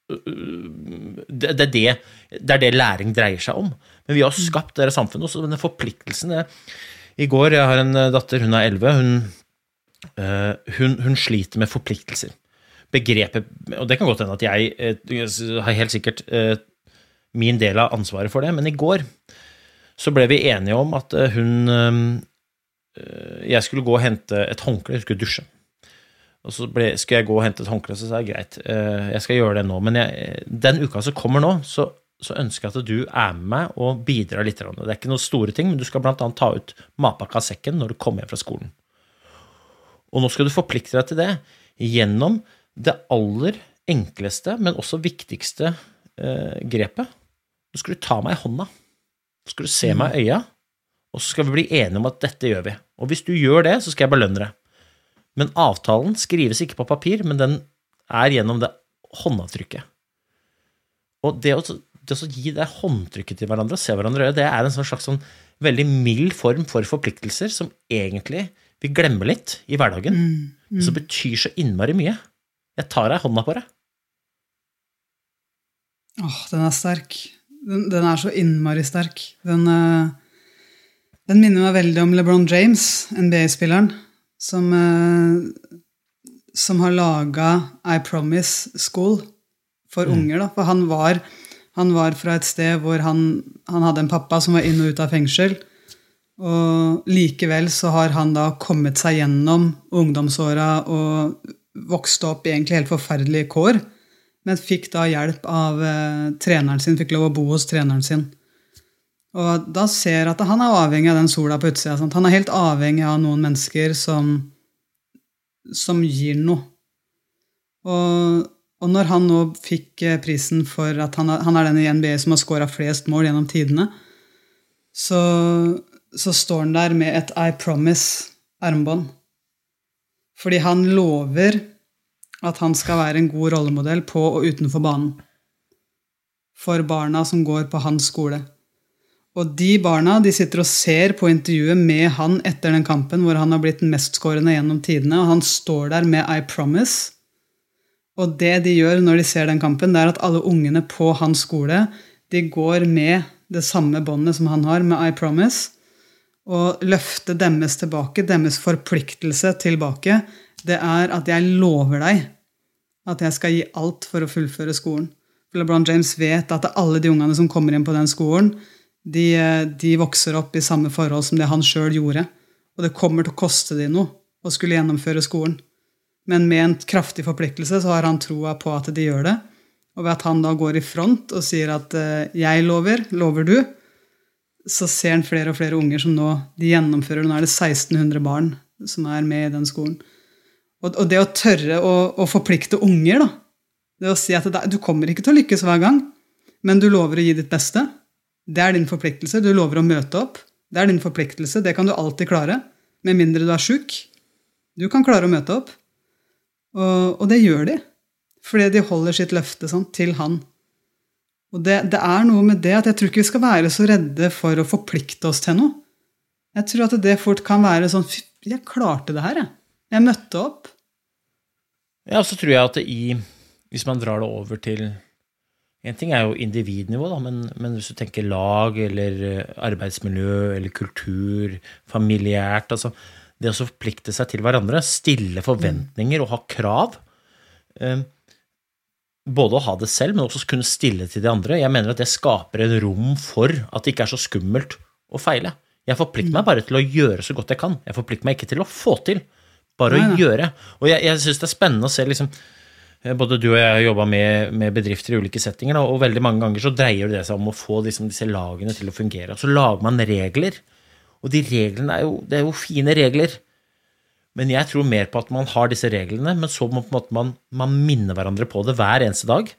det, er det, det er det læring dreier seg om. Men vi har skapt det samfunnet, også denne forpliktelsen. I går, jeg har en datter, hun er 11, hun, hun, hun sliter med forpliktelser. Begrepet Og det kan godt hende at jeg eh, har helt sikkert eh, min del av ansvaret for det, men i går så ble vi enige om at eh, hun eh, Jeg skulle gå og hente et håndkle, jeg skulle dusje. Og så ble, skulle jeg gå og hente et håndkle, så sa jeg greit, eh, jeg skal gjøre det nå. Men jeg, den uka som kommer nå, så, så ønsker jeg at du er med meg og bidrar litt. Det er ikke noen store ting, men du skal annet ta ut matpakka av sekken når du kommer hjem fra skolen. Og nå skal du forplikte deg til det gjennom det aller enkleste, men også viktigste eh, grepet. Nå skal du ta meg i hånda. Nå skal du se meg i øya, og så skal vi bli enige om at dette gjør vi. Og hvis du gjør det, så skal jeg belønne deg. Men avtalen skrives ikke på papir, men den er gjennom det håndavtrykket. Og det å, det å gi det håndtrykket til hverandre og se hverandre i øyet, det er en sånn slags sånn veldig mild form for forpliktelser som egentlig vi glemmer litt i hverdagen, men som betyr så innmari mye. Jeg tar deg hånda på det. Åh, den er sterk. Den, den er så innmari sterk. Den, eh, den minner meg veldig om LeBron James, NBA-spilleren, som, eh, som har laga I Promise School for unger. Da. For han var, han var fra et sted hvor han, han hadde en pappa som var inn og ut av fengsel. Og likevel så har han da kommet seg gjennom ungdomsåra og vokste opp i egentlig helt forferdelige kår men fikk da hjelp av eh, treneren sin, fikk lov å bo hos treneren sin. Og da ser at han er avhengig av den sola på utsida. Sant? Han er helt avhengig av noen mennesker som, som gir noe. Og, og når han nå fikk eh, prisen for at han han er den i NBA som har scora flest mål gjennom tidene, så, så står han der med et I Promise-armbånd. Fordi han lover at han skal være en god rollemodell på og utenfor banen. For barna som går på hans skole. Og de barna de sitter og ser på intervjuet med han etter den kampen hvor han har blitt mestskårende gjennom tidene, og han står der med I promise. Og det de gjør når de ser den kampen, det er at alle ungene på hans skole de går med det samme båndet som han har med I promise, og løfte deres tilbake, deres forpliktelse tilbake, det er at jeg lover deg at jeg skal gi alt for å fullføre skolen. LeBron James vet at alle de ungene som kommer inn på den skolen, de, de vokser opp i samme forhold som det han sjøl gjorde. Og det kommer til å koste dem noe å skulle gjennomføre skolen. Men med en kraftig forpliktelse så har han troa på at de gjør det. Og ved at han da går i front og sier at eh, 'jeg lover, lover du', så ser han flere og flere unger som nå de gjennomfører. Nå er det 1600 barn som er med i den skolen. Og, og det å tørre å, å, forplikte unger, da. Det å si at det, du kommer ikke til å lykkes hver gang, men du lover å gi ditt beste. Det er din forpliktelse. Du lover å møte opp. Det er din forpliktelse. Det kan du alltid klare. Med mindre du er sjuk. Du kan klare å møte opp. Og, og det gjør de. Fordi de holder sitt løfte sånn, til han. Og det, det, er noe med det at jeg tror ikke vi skal være så redde for å forplikte oss til noe. Jeg tror at det fort kan være sånn Fy, jeg klarte det her, jeg. Jeg møtte opp. Ja, og så tror jeg at i Hvis man drar det over til En ting er jo individnivå, da, men, men hvis du tenker lag eller eh, arbeidsmiljø eller kultur, familiært altså Det å forplikte seg til hverandre, stille forventninger og ha krav eh, både å ha det selv, men også kunne stille til de andre. Jeg mener at det skaper en rom for at det ikke er så skummelt å feile. Jeg forplikter meg bare til å gjøre så godt jeg kan. Jeg forplikter meg ikke til å få til, bare å gjøre. Og jeg, jeg syns det er spennende å se liksom eh, både du og jeg har jobba med, med, bedrifter i ulike settinger, og veldig mange ganger så dreier det seg om å få liksom, disse lagene til å fungere. Og så lager man regler, og de reglene er jo, det er jo fine regler. Men jeg tror mer på at man har disse reglene, men så må man, man minne hverandre på det hver eneste dag.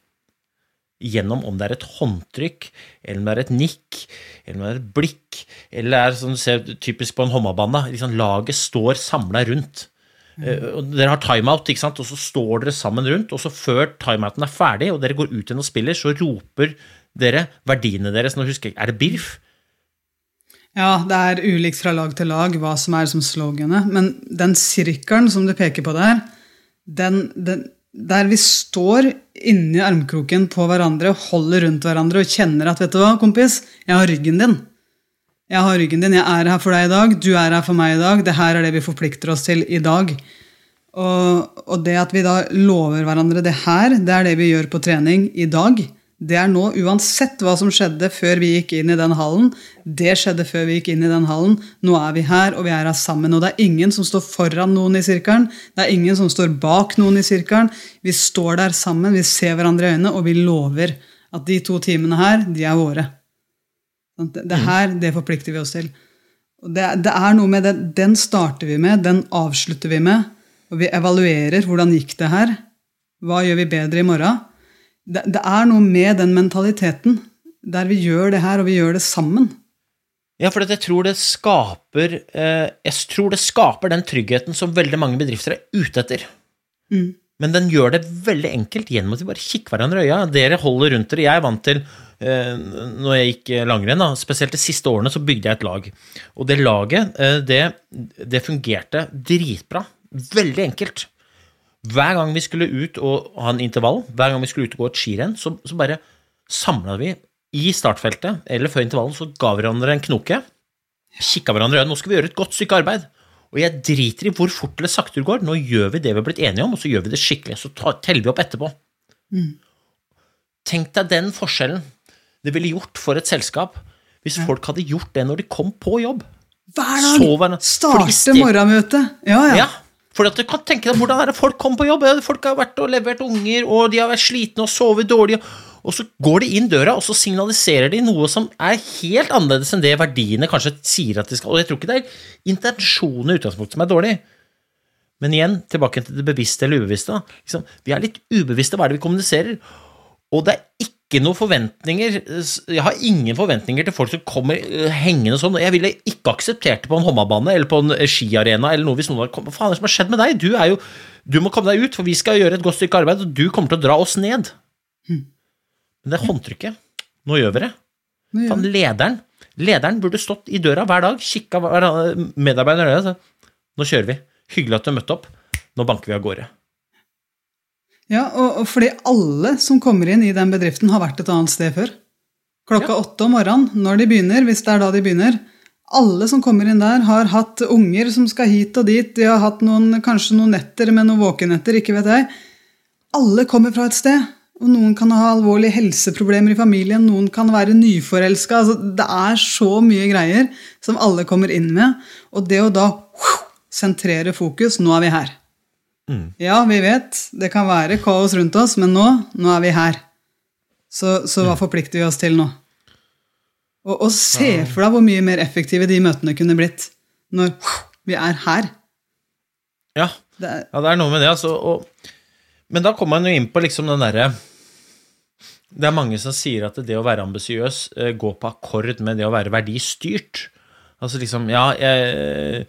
Gjennom om det er et håndtrykk, eller om det er et nikk, eller om det er et blikk, eller det er som du ser typisk på en håndballbane, liksom laget står samla rundt. Mm. Dere har timeout, ikke sant? og så står dere sammen rundt, og så før timeouten er ferdig, og dere går ut igjen og spiller, så roper dere verdiene deres. Nå husker jeg, Er det BIRF? Ja, det er ulikt fra lag til lag hva som er som sloganet. Men den sirkelen som du peker på der, den, den, der vi står inni armkroken på hverandre, holder rundt hverandre og kjenner at vet du hva, kompis, jeg har ryggen din. Jeg har ryggen din, jeg er her for deg i dag, du er her for meg i dag. Det her er det vi forplikter oss til i dag. Og, og det at vi da lover hverandre det her, det er det vi gjør på trening i dag det er nå, uansett hva som skjedde før vi gikk inn i den hallen. Det skjedde før vi gikk inn i den hallen. Nå er vi her, og vi er her sammen. Og det er ingen som står foran noen i sirkelen. Det er ingen som står bak noen i sirkelen. Vi står der sammen, vi ser hverandre i øynene, og vi lover at de to timene her, de er våre. Det, det her, det forplikter vi oss til. Og det, det er noe med det. Den starter vi med, den avslutter vi med. Og vi evaluerer hvordan gikk det her. Hva gjør vi bedre i morgen? Det, det, er noe med den mentaliteten der vi gjør det her, og vi gjør det sammen. Ja, for jeg tror det skaper eh, Jeg tror det skaper den tryggheten som veldig mange bedrifter er ute etter. Mm. Men den gjør det veldig enkelt gjennom at vi bare kikker hverandre i øya. Dere holder rundt dere. Jeg er vant til eh, når jeg gikk langrenn, da, spesielt de siste årene, så bygde jeg et lag. Og det laget, eh, det, det fungerte dritbra. Veldig enkelt. Hver gang vi skulle ut og ha en intervall, hver gang vi skulle ut og gå et skirenn, så, så bare samla vi i startfeltet, eller før intervallen, så ga vi hverandre en knoke. Kikka hverandre i øynene. Nå skal vi gjøre et godt stykke arbeid. Og jeg driter i hvor fort eller sakte det går. Nå gjør vi det vi har blitt enige om, og så gjør vi det skikkelig. Så teller vi opp etterpå. Mm. Tenk deg den forskjellen det ville gjort for et selskap hvis folk hadde gjort det når de kom på jobb. Hver dag! Starte morgenmøtet. Ja, ja. ja. For du kan tenke deg hvordan er det folk kommer på jobb. Folk har vært og levert unger, og de har vært slitne og sovet dårlig. Og så går de inn døra, og så signaliserer de noe som er helt annerledes enn det verdiene kanskje sier at de skal. Og jeg tror ikke det er intensjonen i utgangspunktet som er dårlig. Men igjen, tilbake til det bevisste eller ubevisste. Vi er litt ubevisste hva er det vi kommuniserer. Og det er ikke ikke noen forventninger Jeg har ingen forventninger til folk som kommer øh, hengende sånn. Jeg ville ikke akseptert det på en håndballbane eller på en øh, skiarena eller noe hvis noen har Hva faen er det som har skjedd med deg? Du, er jo, du må komme deg ut, for vi skal gjøre et godt stykke arbeid, og du kommer til å dra oss ned. Hmm. Men det er håndtrykket Nå gjør vi det. Fan, lederen Lederen burde stått i døra hver dag, kikka medarbeiderne i øya og sagt nå kjører vi. Hyggelig at du møtte opp. Nå banker vi av gårde. Ja, og, og fordi alle som kommer inn i den bedriften, har vært et annet sted før. Klokka Ja. åtte om morgenen, når de begynner, hvis det er da de begynner. Alle som kommer inn der, har hatt unger som skal hit og dit. De har hatt noen, kanskje noen netter med noen våkenetter, ikke vet jeg. Alle kommer fra et sted. Og noen kan ha alvorlige helseproblemer i familien, noen kan være nyforelska. Altså, det er så mye greier som alle kommer inn med. Og det å da sentrere fokus Nå er vi her. Ja, vi vet det kan være kaos rundt oss, men nå, nå er vi her. Så, så hva forplikter vi oss til nå? Og, og se for deg hvor mye mer effektive de møtene kunne blitt når vi er her. Ja, Det er, Ja, det er noe med det, altså. Og, men da kommer man jo inn på liksom den derre Det er mange som sier at det å være ambisiøs eh, går på akkord med det å være verdistyrt. Altså liksom Ja, jeg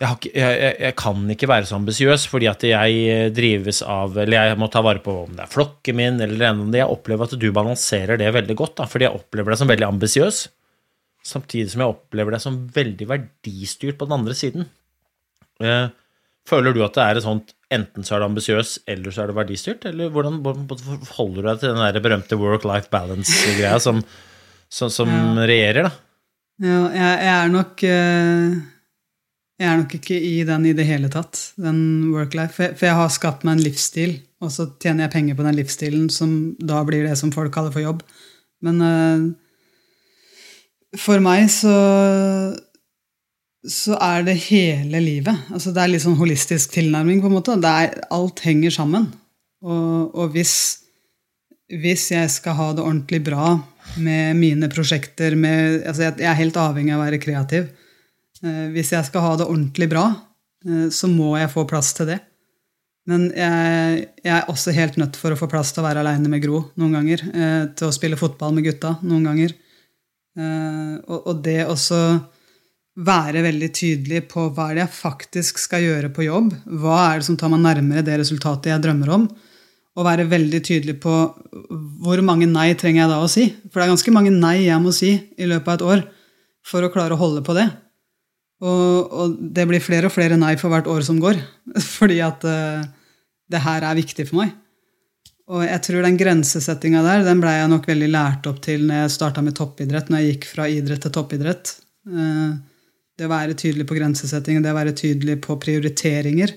jeg, har ikke, jeg, jeg, kan ikke være så ambisiøs fordi at jeg eh, drives av Eller jeg må ta vare på om det er flokken min, eller det det. Jeg opplever at du balanserer det veldig godt, da, fordi jeg opplever deg som veldig ambisiøs. Samtidig som jeg opplever deg som veldig verdistyrt på den andre siden. Eh, Føler du at det er et sånt enten så er du ambisiøs, eller så er du verdistyrt? Eller hvordan, forholder du deg til den der berømte work-life balance-greia som, som, som regjerer, da? ja, jeg, jeg er nok eh, Jeg er nok ikke i den i det hele tatt, den work-life. For, jeg- har skapt meg en livsstil, og så tjener jeg penger på den livsstilen, som da blir det som folk kaller for jobb. Men uh, for meg så så er det hele livet. Altså det er litt sånn holistisk tilnærming. på en måte. Er, alt henger sammen. Og, og hvis, hvis jeg skal ha det ordentlig bra med mine prosjekter med, altså jeg, jeg er helt avhengig av å være kreativ. Eh, hvis jeg skal ha det ordentlig bra, eh, så må jeg få plass til det. Men jeg, jeg er også helt nødt for å få plass til å være aleine med Gro noen ganger. Eh, til å spille fotball med gutta noen ganger. Og det også være veldig tydelig på hva er det jeg faktisk skal gjøre på jobb. Hva er det som tar meg nærmere det resultatet jeg drømmer om? Og være veldig tydelig på hvor mange nei trenger jeg da å si. For det er ganske mange nei jeg må si i løpet av et år for å klare å holde på det. Og, og det blir flere og flere nei for hvert år som går. Fordi at uh, det her er viktig for meg. Og jeg tror den grensesettinga der den blei jeg nok veldig lært opp til når jeg starta med toppidrett, når jeg gikk fra idrett til toppidrett. Uh, det å være tydelig på grensesetting, det å være tydelig på prioriteringer.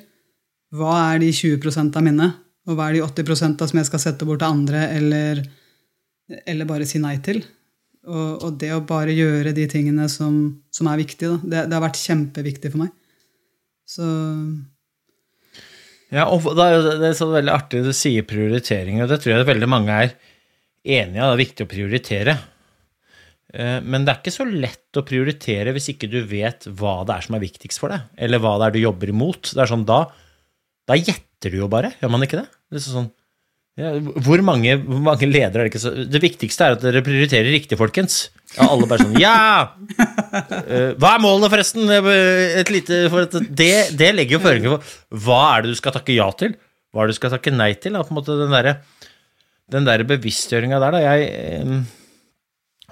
Hva er de 20% av mine, og hva er de 80 av som jeg skal sette bort til andre, eller, eller bare si nei til? Og, og det å bare gjøre de tingene som, som er viktige. Det, det har vært kjempeviktig for meg. Så Ja, og det er det- er så veldig artig du sier prioritering, og det tror jeg veldig mange er enige av. Det er viktig å prioritere. Eh, Men det er ikke så lett å prioritere hvis ikke du vet hva det er som er viktigst for deg, eller hva det er du jobber imot. Det er sånn, Da, da gjetter du jo bare, gjør man ikke det? det er sånn, ja, hvor, mange, hvor mange ledere er det ikke så Det viktigste er at dere prioriterer riktig, folkens. Ja, alle bare sånn Ja! Eh, Hva er målet, forresten? Eh, Et lite, for et, det, det legger jo føringer på hva er det du skal takke ja til, hva er det du skal takke nei til. Da, på en måte den der, den der bevisstgjøringa der, da. Jeg, eh,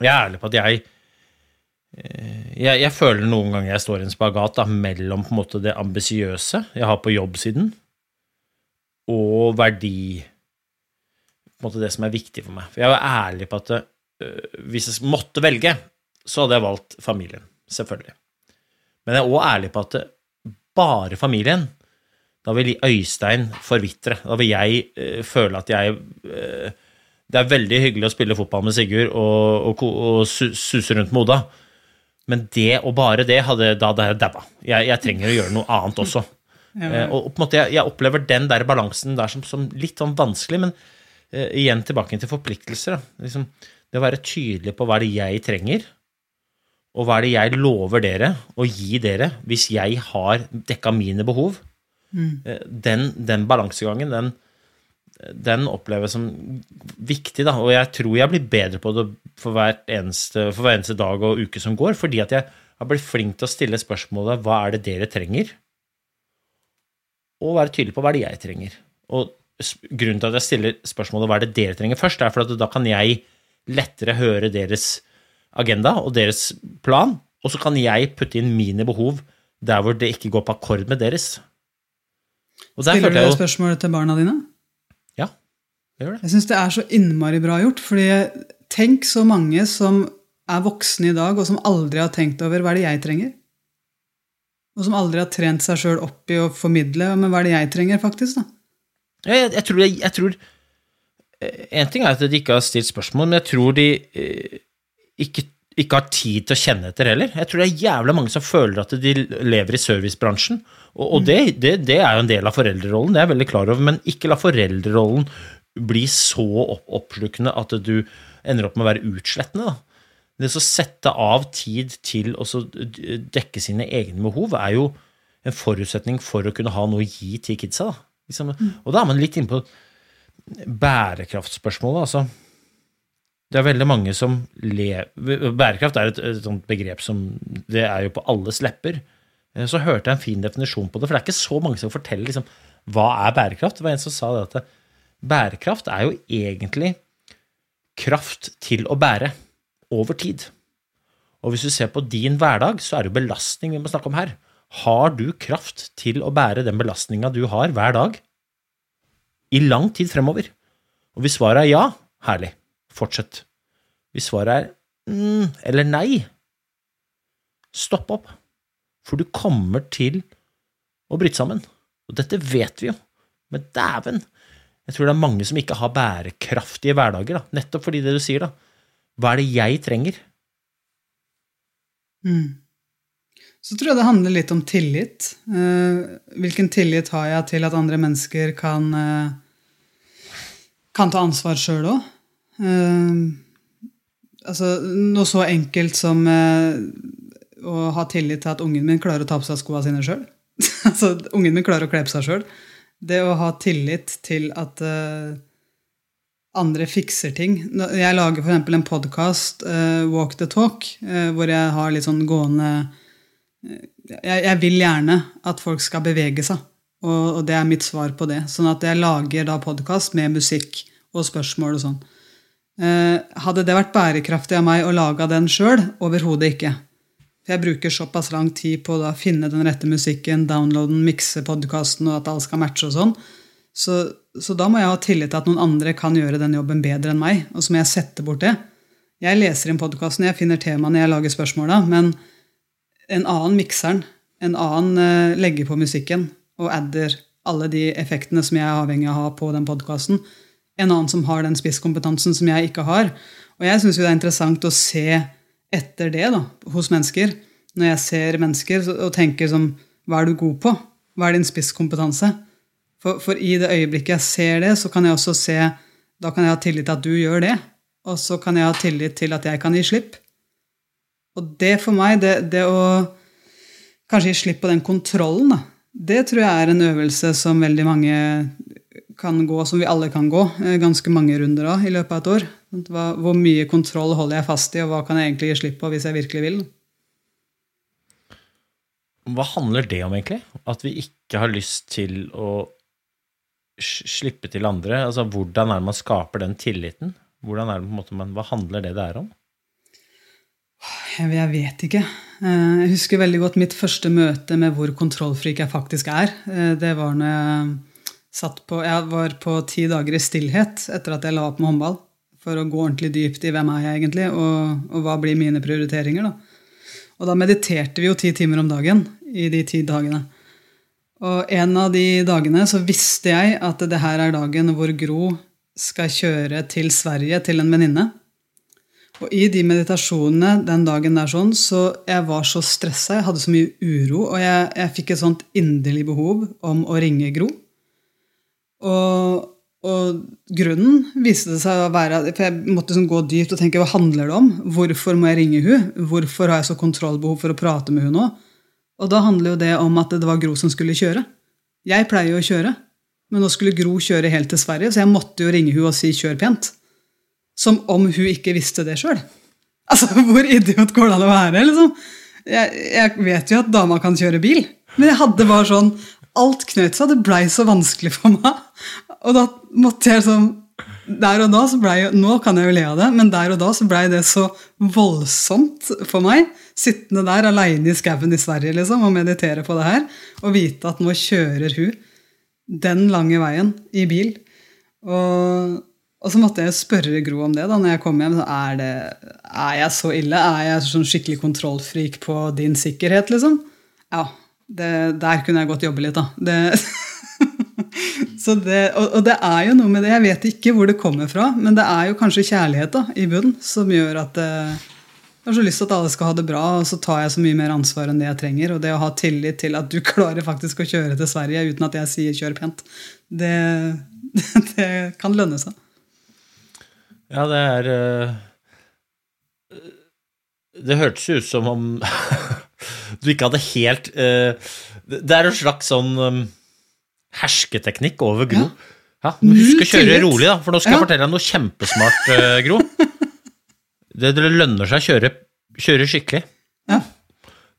jeg er ærlig på at jeg, jeg Jeg føler noen ganger jeg står i en spagat da, mellom på en måte det ambisiøse jeg har på jobbsiden, og verdi måte det som er viktig for meg. For jeg er ærlig på at uh, hvis jeg måtte velge, så hadde jeg valgt familien. Selvfølgelig. Men jeg er òg ærlig på at det, bare familien Da vil Øystein forvitre. Da vil jeg uh, føle at jeg uh, Det er veldig hyggelig å spille fotball med Sigurd og, og, og suse rundt med Oda, men det og bare det hadde da hadde jeg daua. Jeg, jeg trenger å gjøre noe annet også. Eh, og på en måte, jeg, jeg opplever den der balansen der som, som litt sånn vanskelig, men igjen tilbake til forpliktelser. Da. Liksom, det å være tydelig på hva er det jeg trenger, og hva er det jeg lover dere å gi dere hvis jeg har dekka mine behov. Mm. Den, den balansegangen, den, den oppleves som viktig, da. Og jeg tror jeg blir bedre på det for, hvert eneste, for hver eneste dag og uke som går, fordi at jeg har blitt flink til å stille spørsmålet hva er det dere trenger? og være tydelig på hva er det jeg trenger. Og grunnen til at jeg stiller spørsmålet hva er det dere trenger først, er for at da kan jeg lettere høre deres agenda og deres plan, og så kan jeg putte inn mine behov der hvor det ikke går på akkord med deres. Stiller du jo spørsmålet til barna dine? Ja, jeg gjør det. Jeg syns det er så innmari bra gjort. fordi tenk så mange som er voksne i dag, og som aldri har tenkt over hva er det jeg trenger. Og som aldri har trent seg sjøl opp i å formidle men hva er det jeg trenger, faktisk. da. Jeg, jeg, tror, jeg, tror eh, En ting er at de ikke har stilt spørsmål, men jeg tror de eh, ikke, ikke har tid til å kjenne etter heller. Jeg tror det er jævla mange som føler at de lever i servicebransjen. Og, og det, det, det er jo en del av foreldrerollen, det er jeg veldig klar over, men ikke la foreldrerollen bli så opp, oppslukende at du ender opp med å være utslettende. da. Det å sette av tid til å dekke sine egne behov er jo en forutsetning for å kunne ha noe å gi til kidsa. Da. Liksom, Og da er man litt inne på bærekraftspørsmålet. altså. Det er veldig mange som lever Bærekraft er et, et sånt begrep som Det er jo på alles lepper. Eh, Så hørte jeg en fin definisjon på det, for det er ikke så mange som forteller liksom, hva er bærekraft. Det var en som sa det at bærekraft er jo egentlig kraft til å bære over tid. Og hvis du ser på din hverdag, så er det jo belastning vi må snakke om her. Har du kraft til å bære den belastninga du har hver dag, i lang tid fremover? Og hvis svaret er ja, herlig, fortsett. Hvis svaret er mm, eller nei, stopp opp. For du kommer til å bryte sammen. Og dette vet vi jo. Men dæven, jeg tror det er mange som ikke har bærekraftige hverdager, da. nettopp fordi det du sier, da. Hva er det jeg trenger? Så tror jeg det handler litt om tillit. Eh, hvilken tillit har jeg til at andre mennesker kan, eh, kan ta ansvar sjøl òg? altså, noe så enkelt som eh, å ha tillit til at ungen min klarer å ta på seg skoene sine sjøl. altså, ungen min klarer å kle på seg sjøl. Det å ha tillit til at eh, andre fikser ting. Jeg lager f.eks. en podkast, Walk the Talk, eh, hvor jeg har litt sånn gående jeg, jeg vil gjerne at folk skal bevege seg, og, og det er mitt svar på det. Sånn at jeg lager da podkast med musikk og spørsmål og sånn. Eh, hadde det vært bærekraftig av meg å lage den sjøl? Overhodet ikke. For jeg bruker såpass lang tid på å da finne den rette musikken, downloade den, mikse podkasten, og at alt skal matche og sånn. Så, så da må jeg ha tillit til at noen andre kan gjøre den jobben bedre enn meg. Og så må jeg sette bort det. Jeg leser inn podkasten, jeg finner temaene, jeg lager spørsmåla, men en annen mikser den, en annen eh, legger på musikken og adder alle de effektene som jeg er avhengig av å ha på den podkasten. En annen som har den spisskompetansen som jeg ikke har. Og jeg syns det er interessant å se etter det da, hos mennesker. Når jeg ser mennesker og tenker som Hva er du god på? Hva er din spisskompetanse? For, for i det øyeblikket jeg ser det, så kan jeg også se Da kan jeg ha tillit til at du gjør det. Og så kan jeg ha tillit til at jeg kan gi slipp. Og det for meg, det, det å kanskje gi slipp på den kontrollen, da, det tror jeg er en øvelse som veldig mange kan gå, som vi alle kan gå, eh, ganske mange runder av i løpet av et år. Hvor mye kontroll holder jeg fast i, og hva kan jeg egentlig gi slipp på hvis jeg virkelig vil? Hva handler det om, egentlig? At vi ikke har lyst til å slippe til andre? Altså, Hvordan er det man skaper den tilliten? Hvordan er det på en måte man, Hva handler det der om? Jeg, jeg vet ikke. Eh, Jeg husker veldig godt mitt første møte med hvor kontrollfrik jeg faktisk er. Eh, Det var når jeg satt på Jeg var på ti dager i stillhet etter at jeg la opp med håndball. For å gå ordentlig dypt i hvem er jeg egentlig, og, og hva blir mine prioriteringer. da. Og da mediterte vi jo ti timer om dagen i de ti dagene. Og en av de dagene så visste jeg at det her er dagen hvor Gro skal kjøre til Sverige til en venninne. Og i de meditasjonene den dagen der sånn, så jeg var så stressa, jeg hadde så mye uro, og jeg, jeg fikk et sånt inderlig behov om å ringe Gro. Og, og grunnen viste det seg å være For jeg måtte sånn gå dypt og tenke hva handler det om? Hvorfor må jeg ringe hun? Hvorfor har jeg så kontrollbehov for å prate med hun nå? Og da handler jo det om at det var Gro som skulle kjøre. Jeg pleier jo å kjøre, men nå skulle Gro kjøre helt til Sverige, så jeg måtte jo ringe hun og si 'kjør pent'. Som om hun ikke visste det sjøl. Altså, hvor idiot går det an å være? liksom? Jeg, jeg vet jo at dama kan kjøre bil, men jeg hadde bare sånn Alt knøt seg, det blei så vanskelig for meg. Og da måtte jeg sånn der og da så ble Nå kan jeg jo le av det, men der og da så blei det så voldsomt for meg. Sittende der aleine i skauen i Sverige liksom, og meditere på det her. Og vite at nå kjører hun den lange veien i bil. Og, og så måtte jeg spørre Gro om det da når jeg kom hjem. Er, det, er jeg så ille? Er jeg sånn skikkelig kontrollfrik på din sikkerhet, liksom? Ja. Det, der kunne jeg godt jobbe litt, da. Det, og, og, det er jo noe med det. Jeg vet ikke hvor det kommer fra, men det er jo kanskje kjærlighet da, i bunnen som gjør at eh, jeg har så lyst til at alle skal ha det bra, og så tar jeg så mye mer ansvar enn det jeg trenger. Og det å ha tillit til at du klarer faktisk å kjøre til Sverige uten at jeg sier 'kjør pent', det, det kan lønne seg. Ja, det er uh, Det hørtes ut som om du ikke hadde helt uh, Det er en slags sånn um, hersketeknikk over Gro. Ja. Ja, husk å kjøre rolig, da, for nå skal jeg fortelle deg noe kjempesmart, uh, Gro. Det, det, lønner seg å kjøre, kjøre skikkelig. Ja.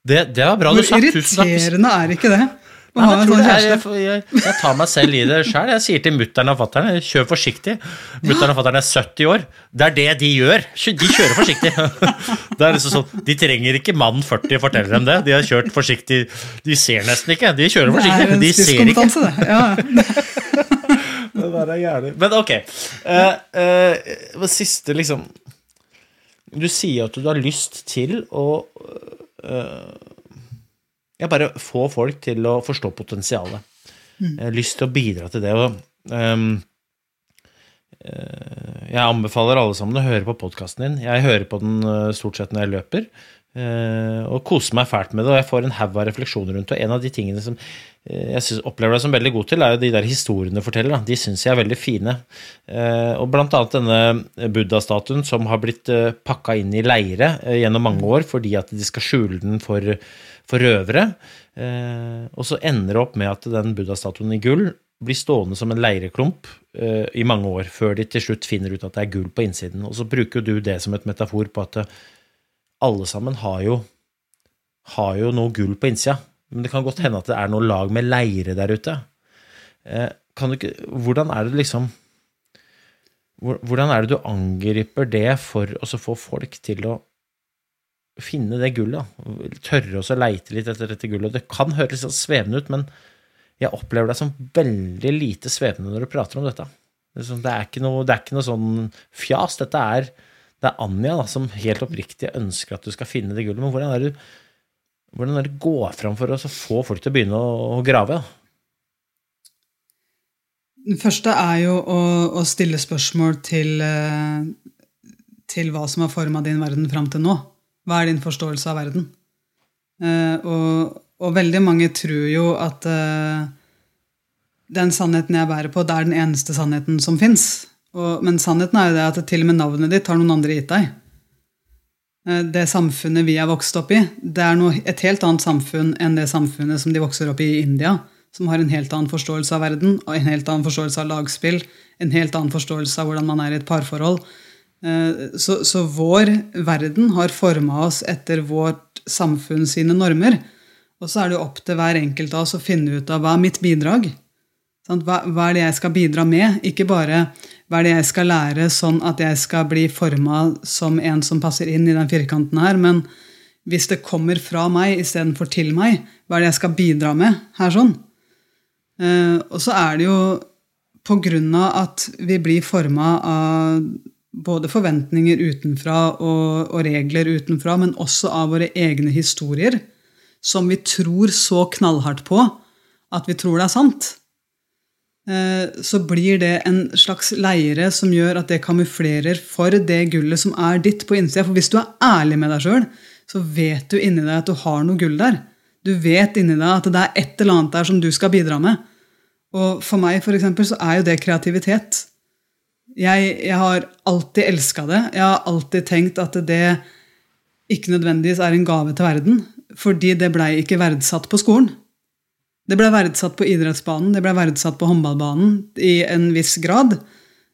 Det, det var bra Hvor du sa. Hvor irriterende er ikke det? Nei, jeg, sånn er, jeg, jeg, jeg, tar meg selv i det sjøl. Jeg sier til mutter'n og fatter'n kjør forsiktig. Mutter'n og fatter'n er 70 år. Det er det de gjør. De kjører forsiktig. Det er liksom sånn, De trenger ikke mann 40 forteller dem det. De har kjørt forsiktig. De ser nesten ikke. De kjører forsiktig. Det De ser ikke. Det. Ja. det der er gjerne. Men ok. Uh, uh, siste, liksom Du sier at du har lyst til å uh, jeg bare få folk til å forstå potensialet. Mm. Jeg har lyst til å bidra til det. Og, um, jeg anbefaler alle sammen å høre på podkasten din. Jeg hører på den eh, stort sett når jeg løper. Uh, og koser meg fælt med det, og jeg får en haug av refleksjoner rundt det. En av de tingene som jeg synes, opplever deg som veldig god til, er jo de der historiene du forteller. De syns jeg er veldig fine. Og blant annet denne buddha-statuen som har blitt pakka inn i leire gjennom mange år fordi at de skal skjule den for for røvere. Eh, og så ender det opp med at den buddha-statuen i gull blir stående som en leireklump eh, i mange år, før de til slutt finner ut at det er gull på innsiden. Og så bruker du det som et metafor på at eh, alle sammen har jo, har jo noe gull på innsida. Men det kan godt hende at det er noe lag med leire der ute. Ikke, hvordan er det liksom Hvordan er det du angriper det for å få folk til å finne det gullet. Tørre å leite litt etter dette gullet. Det kan høres litt svevende ut, men jeg opplever deg som veldig lite svevende når du prater om dette. Sånn, det er ikke noe, er ikke noe sånn fjas. Dette er, det er Anja da, som helt oppriktig ønsker at du skal finne det gullet. Men hvordan er det du hvordan er det går fram for å få folk til å begynne å grave? Da? Det første er jo å, å stille spørsmål til, eh, til hva som har forma din verden fram til nå. Hva er din forståelse av verden? Uh, og, og, veldig mange tror jo at uh, den sannheten jeg bærer på, det er den eneste sannheten som fins. Men sannheten er jo det at til og med navnet ditt har noen andre gitt deg. Uh, det samfunnet vi er vokst opp i, det er noe, et helt annet samfunn enn det samfunnet som de vokser opp i i India, som har en helt annen forståelse av verden, en helt annen forståelse av lagspill, en helt annen forståelse av hvordan man er i et parforhold så, så, vår verden har forma oss etter vårt samfunn sine normer. Og så er det jo opp til hver enkelt av oss å finne ut av hva er mitt bidrag. Hva, er det jeg skal bidra med? Ikke bare hva er det jeg skal lære sånn at jeg skal bli forma som en som passer inn i den firkanten her, men hvis det kommer fra meg istedenfor til meg, hva er det jeg skal bidra med her sånn? Eh, og så er det jo på grunn av at vi blir forma av både forventninger utenfra og, og, regler utenfra, men også av våre egne historier, som vi tror så knallhardt på at vi tror det er sant, eh, så blir det en slags leire som gjør at det kamuflerer for det gullet som er ditt på innsida. For hvis du er ærlig med deg sjøl, så vet du inni deg at du har noe gull der. Du vet inni deg at det er et eller annet der som du skal bidra med. Og for meg for eksempel, så er jo det kreativitet. Jeg, jeg har alltid elska det. Jeg har alltid tenkt at det ikke nødvendigvis er en gave til verden. Fordi det blei ikke verdsatt på skolen. Det ble verdsatt på idrettsbanen, det ble verdsatt på håndballbanen i en viss grad.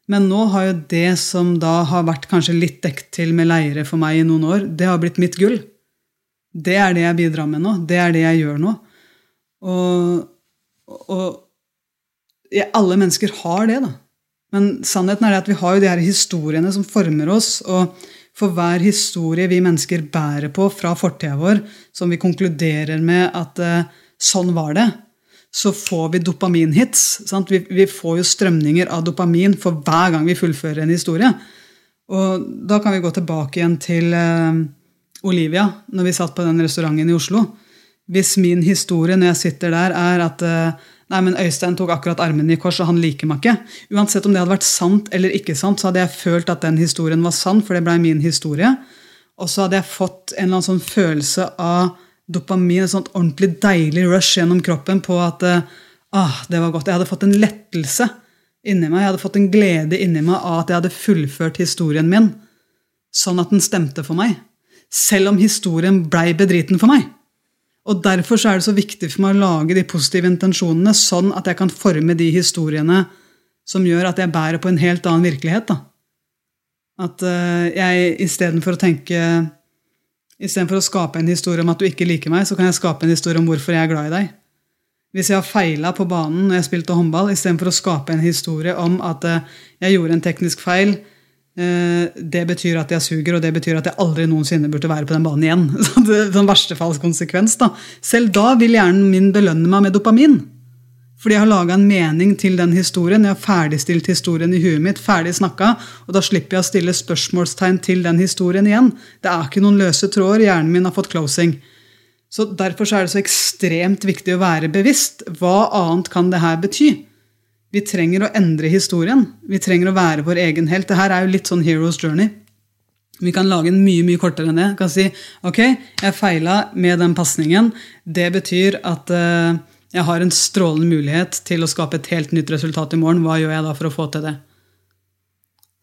Men nå har jo det som da har vært kanskje litt dekt til med leire for meg i noen år, det har blitt mitt gull. Det er det jeg bidrar med nå. Det er det jeg gjør nå. Og, og ja, alle mennesker har det, da. Men sannheten er det at vi har jo de her historiene som former oss. og for hver historie vi mennesker bærer på fra fortida vår, som vi konkluderer med at eh, sånn var det, så får vi dopaminhits. Vi, vi, får jo strømninger av dopamin for hver gang vi fullfører en historie. Og da kan vi gå tilbake igjen til eh, Olivia, når vi satt på den restauranten i Oslo. Hvis min historie når jeg sitter der, er at eh, Nei, men Øystein tok akkurat armene i kors, og han liker meg ikke. Uansett om det hadde vært sant eller ikke sant, så hadde jeg følt at den historien var sann, for det blei min historie. Og så hadde jeg fått en eller annen sånn følelse av dopamin, et sånt ordentlig deilig rush gjennom kroppen på at eh, ah, det var godt. Jeg hadde fått en lettelse inni meg, jeg hadde fått en glede inni meg av at jeg hadde fullført historien min, sånn at den stemte for meg. Selv om historien blei bedriten for meg. Og Derfor er det så viktig for meg å lage de positive intensjonene, sånn at jeg kan forme de historiene som gjør at jeg bærer på en helt annen virkelighet. Da. At uh, jeg istedenfor å tenke Istedenfor å skape en historie om at du ikke liker meg, så kan jeg skape en historie om hvorfor jeg er glad i deg. Hvis jeg har feila på banen når jeg spilte håndball, istedenfor å skape en historie om at uh, jeg gjorde en teknisk feil, Eh, det betyr at jeg suger, og det betyr at jeg aldri noensinne burde være på den banen igjen. Så det er sånn verstefallskonsekvens. da. Selv da vil hjernen min belønne meg med dopamin. Fordi jeg har laga en mening til den historien. Jeg har ferdigstilt historien i huet mitt. ferdig snakka, Og da slipper jeg å stille spørsmålstegn til den historien igjen. Det er ikke noen løse tråder. Hjernen min har fått closing. Så Derfor er det så ekstremt viktig å være bevisst. Hva annet kan det her bety? Vi trenger å endre historien. Vi trenger å være vår egen helt. Dette er jo litt sånn hero's journey. Vi kan lage en mye mye kortere enn det. Vi kan si ok, jeg feila med den pasningen. Det betyr at uh, jeg har en strålende mulighet til å skape et helt nytt resultat i morgen. Hva gjør jeg da for å få til det?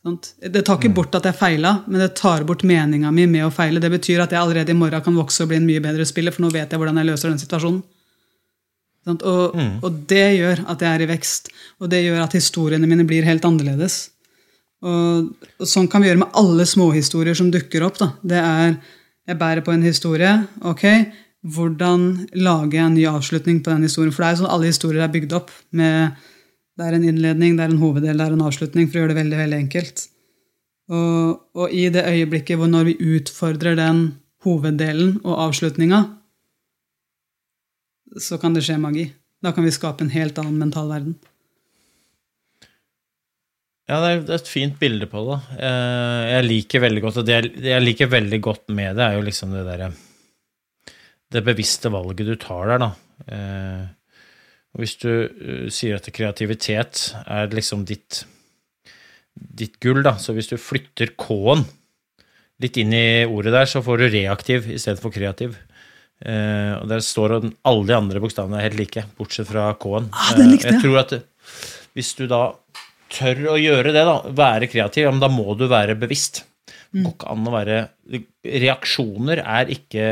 Det tar ikke mm. bort at jeg feila, men det tar bort meninga mi med å feile. Det betyr at jeg allerede i morgen kan vokse og bli en mye bedre spiller, for nå vet jeg hvordan jeg løser den situasjonen. Og, mm. og, det gjør at jeg er i vekst, og det gjør at historiene mine blir helt annerledes. Og, og sånn kan vi gjøre med alle småhistorier som dukker opp. Da. Det er Jeg bærer på en historie. ok, Hvordan lager jeg en ny avslutning på den historien? For det er jo sånn alle historier er bygd opp. med Det er en innledning, det er en hoveddel, det er en avslutning, for å gjøre det veldig, veldig enkelt. Og, og i det øyeblikket hvor når vi utfordrer den hoveddelen og avslutninga, så kan det skje magi. Da kan vi skape en helt annen mental verden. Ja, det er et fint bilde på det. Eh, jeg liker veldig godt, og det jeg liker veldig godt med det, er jo liksom det derre Det bevisste valget du tar der, da. Eh, hvis du eh, sier at kreativitet er liksom ditt, ditt gull, da, så hvis du flytter K-en litt inn i ordet der, så får du reaktiv istedenfor kreativ. Uh, og der står at alle de andre bokstavene er helt like, bortsett fra K-en. Ah, uh, jeg tror at hvis du da tør å gjøre det, da, være kreativ, ja, men da må du være bevisst. Det går ikke an å være Reaksjoner er ikke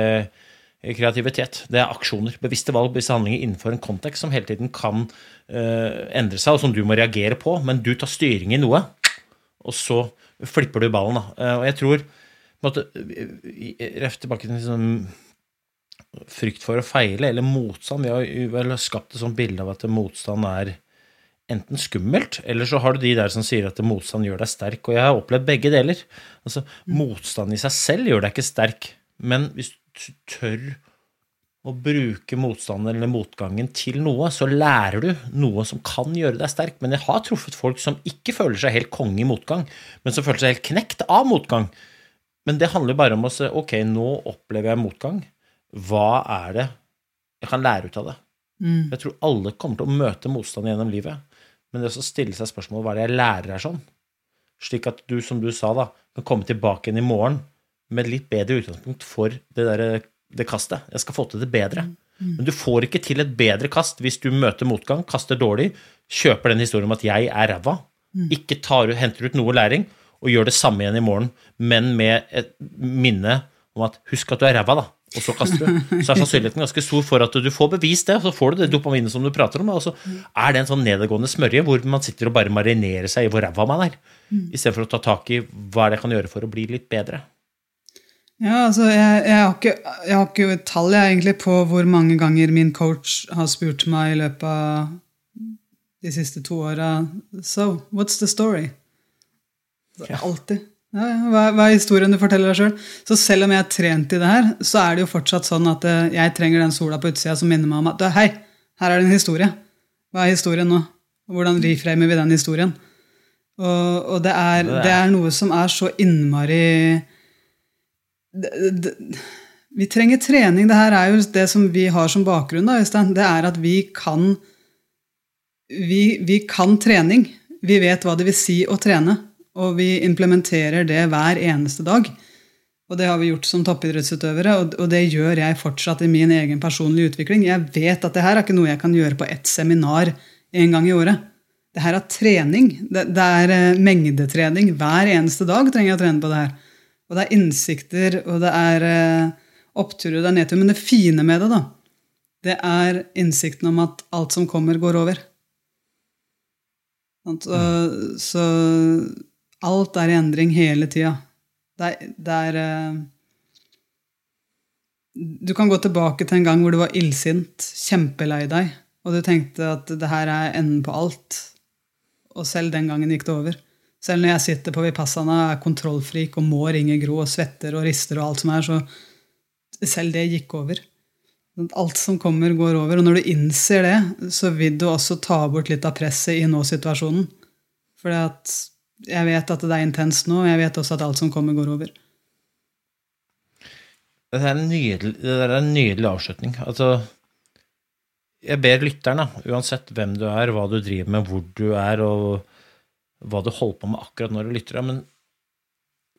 kreativitet. Det er aksjoner. Bevisste valg, bevisste handlinger innenfor en kontekst som hele tiden kan uh, endre seg, og som du må reagere på. Men du tar styring i noe, og så flipper du ballen. Da. og jeg tror på en måte, Ref tilbake til liksom, frykt for å feile, eller motstand. Vi har vel skapt et sånt bilde av at motstand er enten skummelt, eller så har du de der som sier at motstand gjør deg sterk. Og jeg har opplevd begge deler. Altså, Motstand i seg selv gjør deg ikke sterk, men hvis du tør å bruke motstanden eller motgangen til noe, så lærer du noe som kan gjøre deg sterk. Men jeg har truffet folk som ikke føler seg helt konge i motgang, men som føler seg helt knekt av motgang. Men det handler bare om å se ok, nå opplever jeg motgang hva er det jeg kan lære ut av det? Mm. Jeg tror alle kommer til å møte motstand gjennom livet, men det å stille seg spørsmål hva er det jeg lærer her sånn, slik at du, som du sa, da, kan komme tilbake igjen i morgen med litt bedre utgangspunkt for det, der, det kastet. Jeg skal få til det bedre. Mm. Men du får ikke til et bedre kast hvis du møter motgang, kaster dårlig, kjøper den historien om at jeg er ræva, mm. ikke tar, henter ut noe læring og gjør det samme igjen i morgen, men med et minne om at husk at du er ræva, da og så kaster du, så er sannsynligheten ganske stor for at du får bevist det. og Så får du det dopaminet som du prater om, og så er det en sånn nedadgående smørje hvor man sitter og bare marinerer seg i hvor ræva man er, mm. istedenfor å ta tak i hva det kan gjøre for å bli litt bedre. Ja, altså, jeg, jeg, har ikke, jeg har ikke tall jeg, egentlig på hvor mange ganger min coach har spurt meg i løpet av de siste to åra. So, what's the story? Alltid. Ja, ja, hva, hva er historien du forteller deg sjøl? Så selv om jeg har trent i det her, så er det jo fortsatt sånn at eh, jeg trenger den sola på utsida som minner meg om at hei, her er det en historie. Hva er historien nå? Hvordan reframer vi den historien? Og, og det, er, det er noe som er så innmari det, det, Vi trenger trening. Det her er jo det som vi har som bakgrunn. da, Øystein. Det er at vi kan vi, vi kan trening. Vi vet hva det vil si å trene. Og vi implementerer det hver eneste dag. Og det har vi gjort som toppidrettsutøvere, og det gjør jeg fortsatt i min egen personlige utvikling. Jeg vet at det her er ikke noe jeg kan gjøre på ett seminar en gang i året. Det her er trening. Det, det er eh, mengdetrening. Hver eneste dag trenger jeg å trene på det her. Og det er innsikter, og det er eh, oppturer, det er nedtur. Men det fine med det, da, det er innsikten om at alt som kommer, går over. Så, så Alt er i endring hele tida. Det, det er, uh, Du kan gå tilbake til en gang hvor du var illsint, kjempelei deg, og du tenkte at det her er enden på alt. Og selv den gangen gikk det over. Selv når jeg sitter på Vipassana, er kontrollfrik og må ringe Gro og svetter og rister og alt som er, så selv det gikk over. Alt som kommer, går over. Og når du innser det, så vil du også ta bort litt av presset i nå-situasjonen. Fordi at jeg vet at det er intenst nå, og jeg vet også at alt som kommer, går over. Det er en nydelig, er en nydelig avslutning. Altså, jeg ber lytteren, uansett hvem du er, hva du driver med, hvor du er, og hva du holder på med akkurat når du lytter, men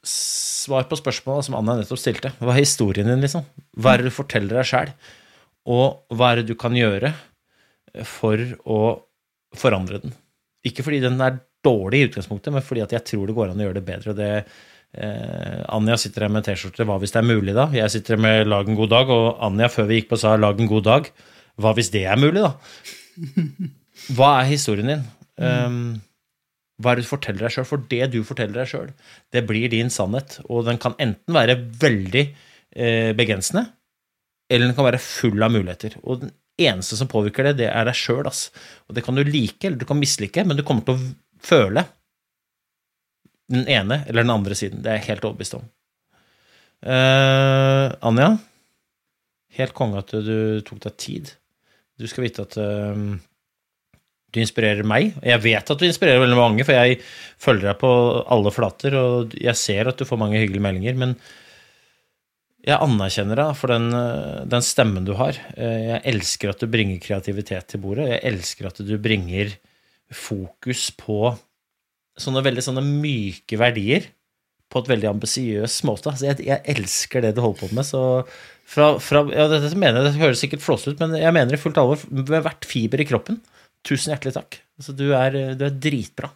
svar på spørsmålet som Anna nettopp stilte. Hva er historien din, liksom? Hva er det du forteller deg sjæl? Og hva er det du kan gjøre for å forandre den? Ikke fordi den er dårlig i utgangspunktet, men fordi at jeg tror det går an å gjøre det bedre. og det eh, Anja sitter her med T-skjorte 'Hva hvis det er mulig', da? Jeg sitter her med 'Lag en god dag', og Anja før vi gikk på sa 'Lag en god dag'. Hva hvis det er mulig, da? Hva er historien din? Um, hva er det du forteller deg sjøl? For det du forteller deg sjøl, det blir din sannhet. Og den kan enten være veldig eh, begrensende, eller den kan være full av muligheter. Og den eneste som påvirker det, det er deg sjøl. Og det kan du like, eller du kan mislike, men du kommer til å føle den ene eller den andre siden. Det er jeg helt overbevist om. Uh, Anja, helt konge at du tok deg tid. Du skal vite at uh, du inspirerer meg. Jeg vet at du inspirerer veldig mange, for jeg følger deg på alle flater, og jeg ser at du får mange hyggelige meldinger. Men jeg anerkjenner deg for den, eh, den stemmen du har. Jeg elsker at du bringer kreativitet til bordet. Jeg elsker at du bringer fokus på sånne veldig sånne myke verdier på et veldig ambisiøs måte. Altså, jeg, jeg, elsker det du holder på med. Så fra, fra ja, dette mener jeg, det høres sikkert flåsete ut, men jeg mener i fullt alvor med hvert fiber i kroppen. Tusen hjertelig takk. Altså, du, er, du er dritbra.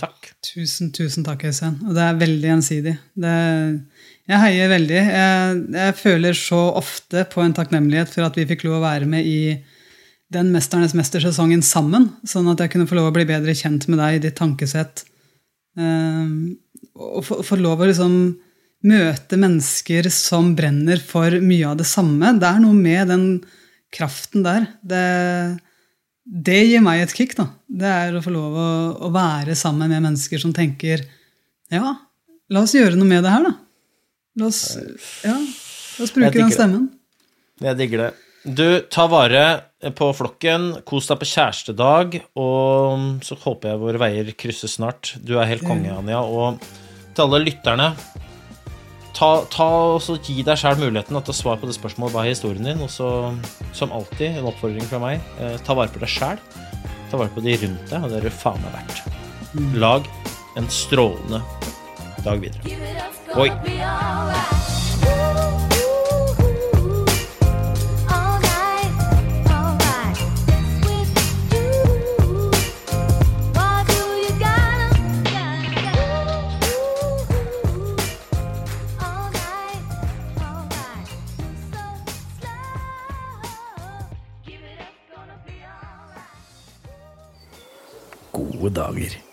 Takk. Tusen, tusen takk, Øystein. Og det er veldig gjensidig. Jeg heier veldig. Jeg, jeg, føler så ofte på en takknemlighet for at vi fikk lov å være med i den 'Mesternes mester'-sesongen sammen, sånn at jeg kunne få lov å bli bedre kjent med deg, ditt tankesett. Um, og få, få lov å liksom møte mennesker som brenner for mye av det samme. Det er noe med den kraften der. Det, det gir meg et kick. da. Det er å få lov å, å, være sammen med mennesker som tenker Ja, la oss gjøre noe med det her, da. La oss, ja, la oss bruke den stemmen. Jeg digger det. Du, ta vare på flokken, kos deg på kjærestedag, og så håper jeg våre veier krysses snart. Du er helt konge, Anja. Og til alle lytterne, ta, ta og gi deg sjæl muligheten til å svare på det spørsmålet hva er historien din. Og så, som alltid, en oppfordring fra meg, eh, ta vare på deg sjæl. Ta vare på de rundt deg, og det er du faen meg verdt. Lag en strålende dag videre. Oi. Gode dager.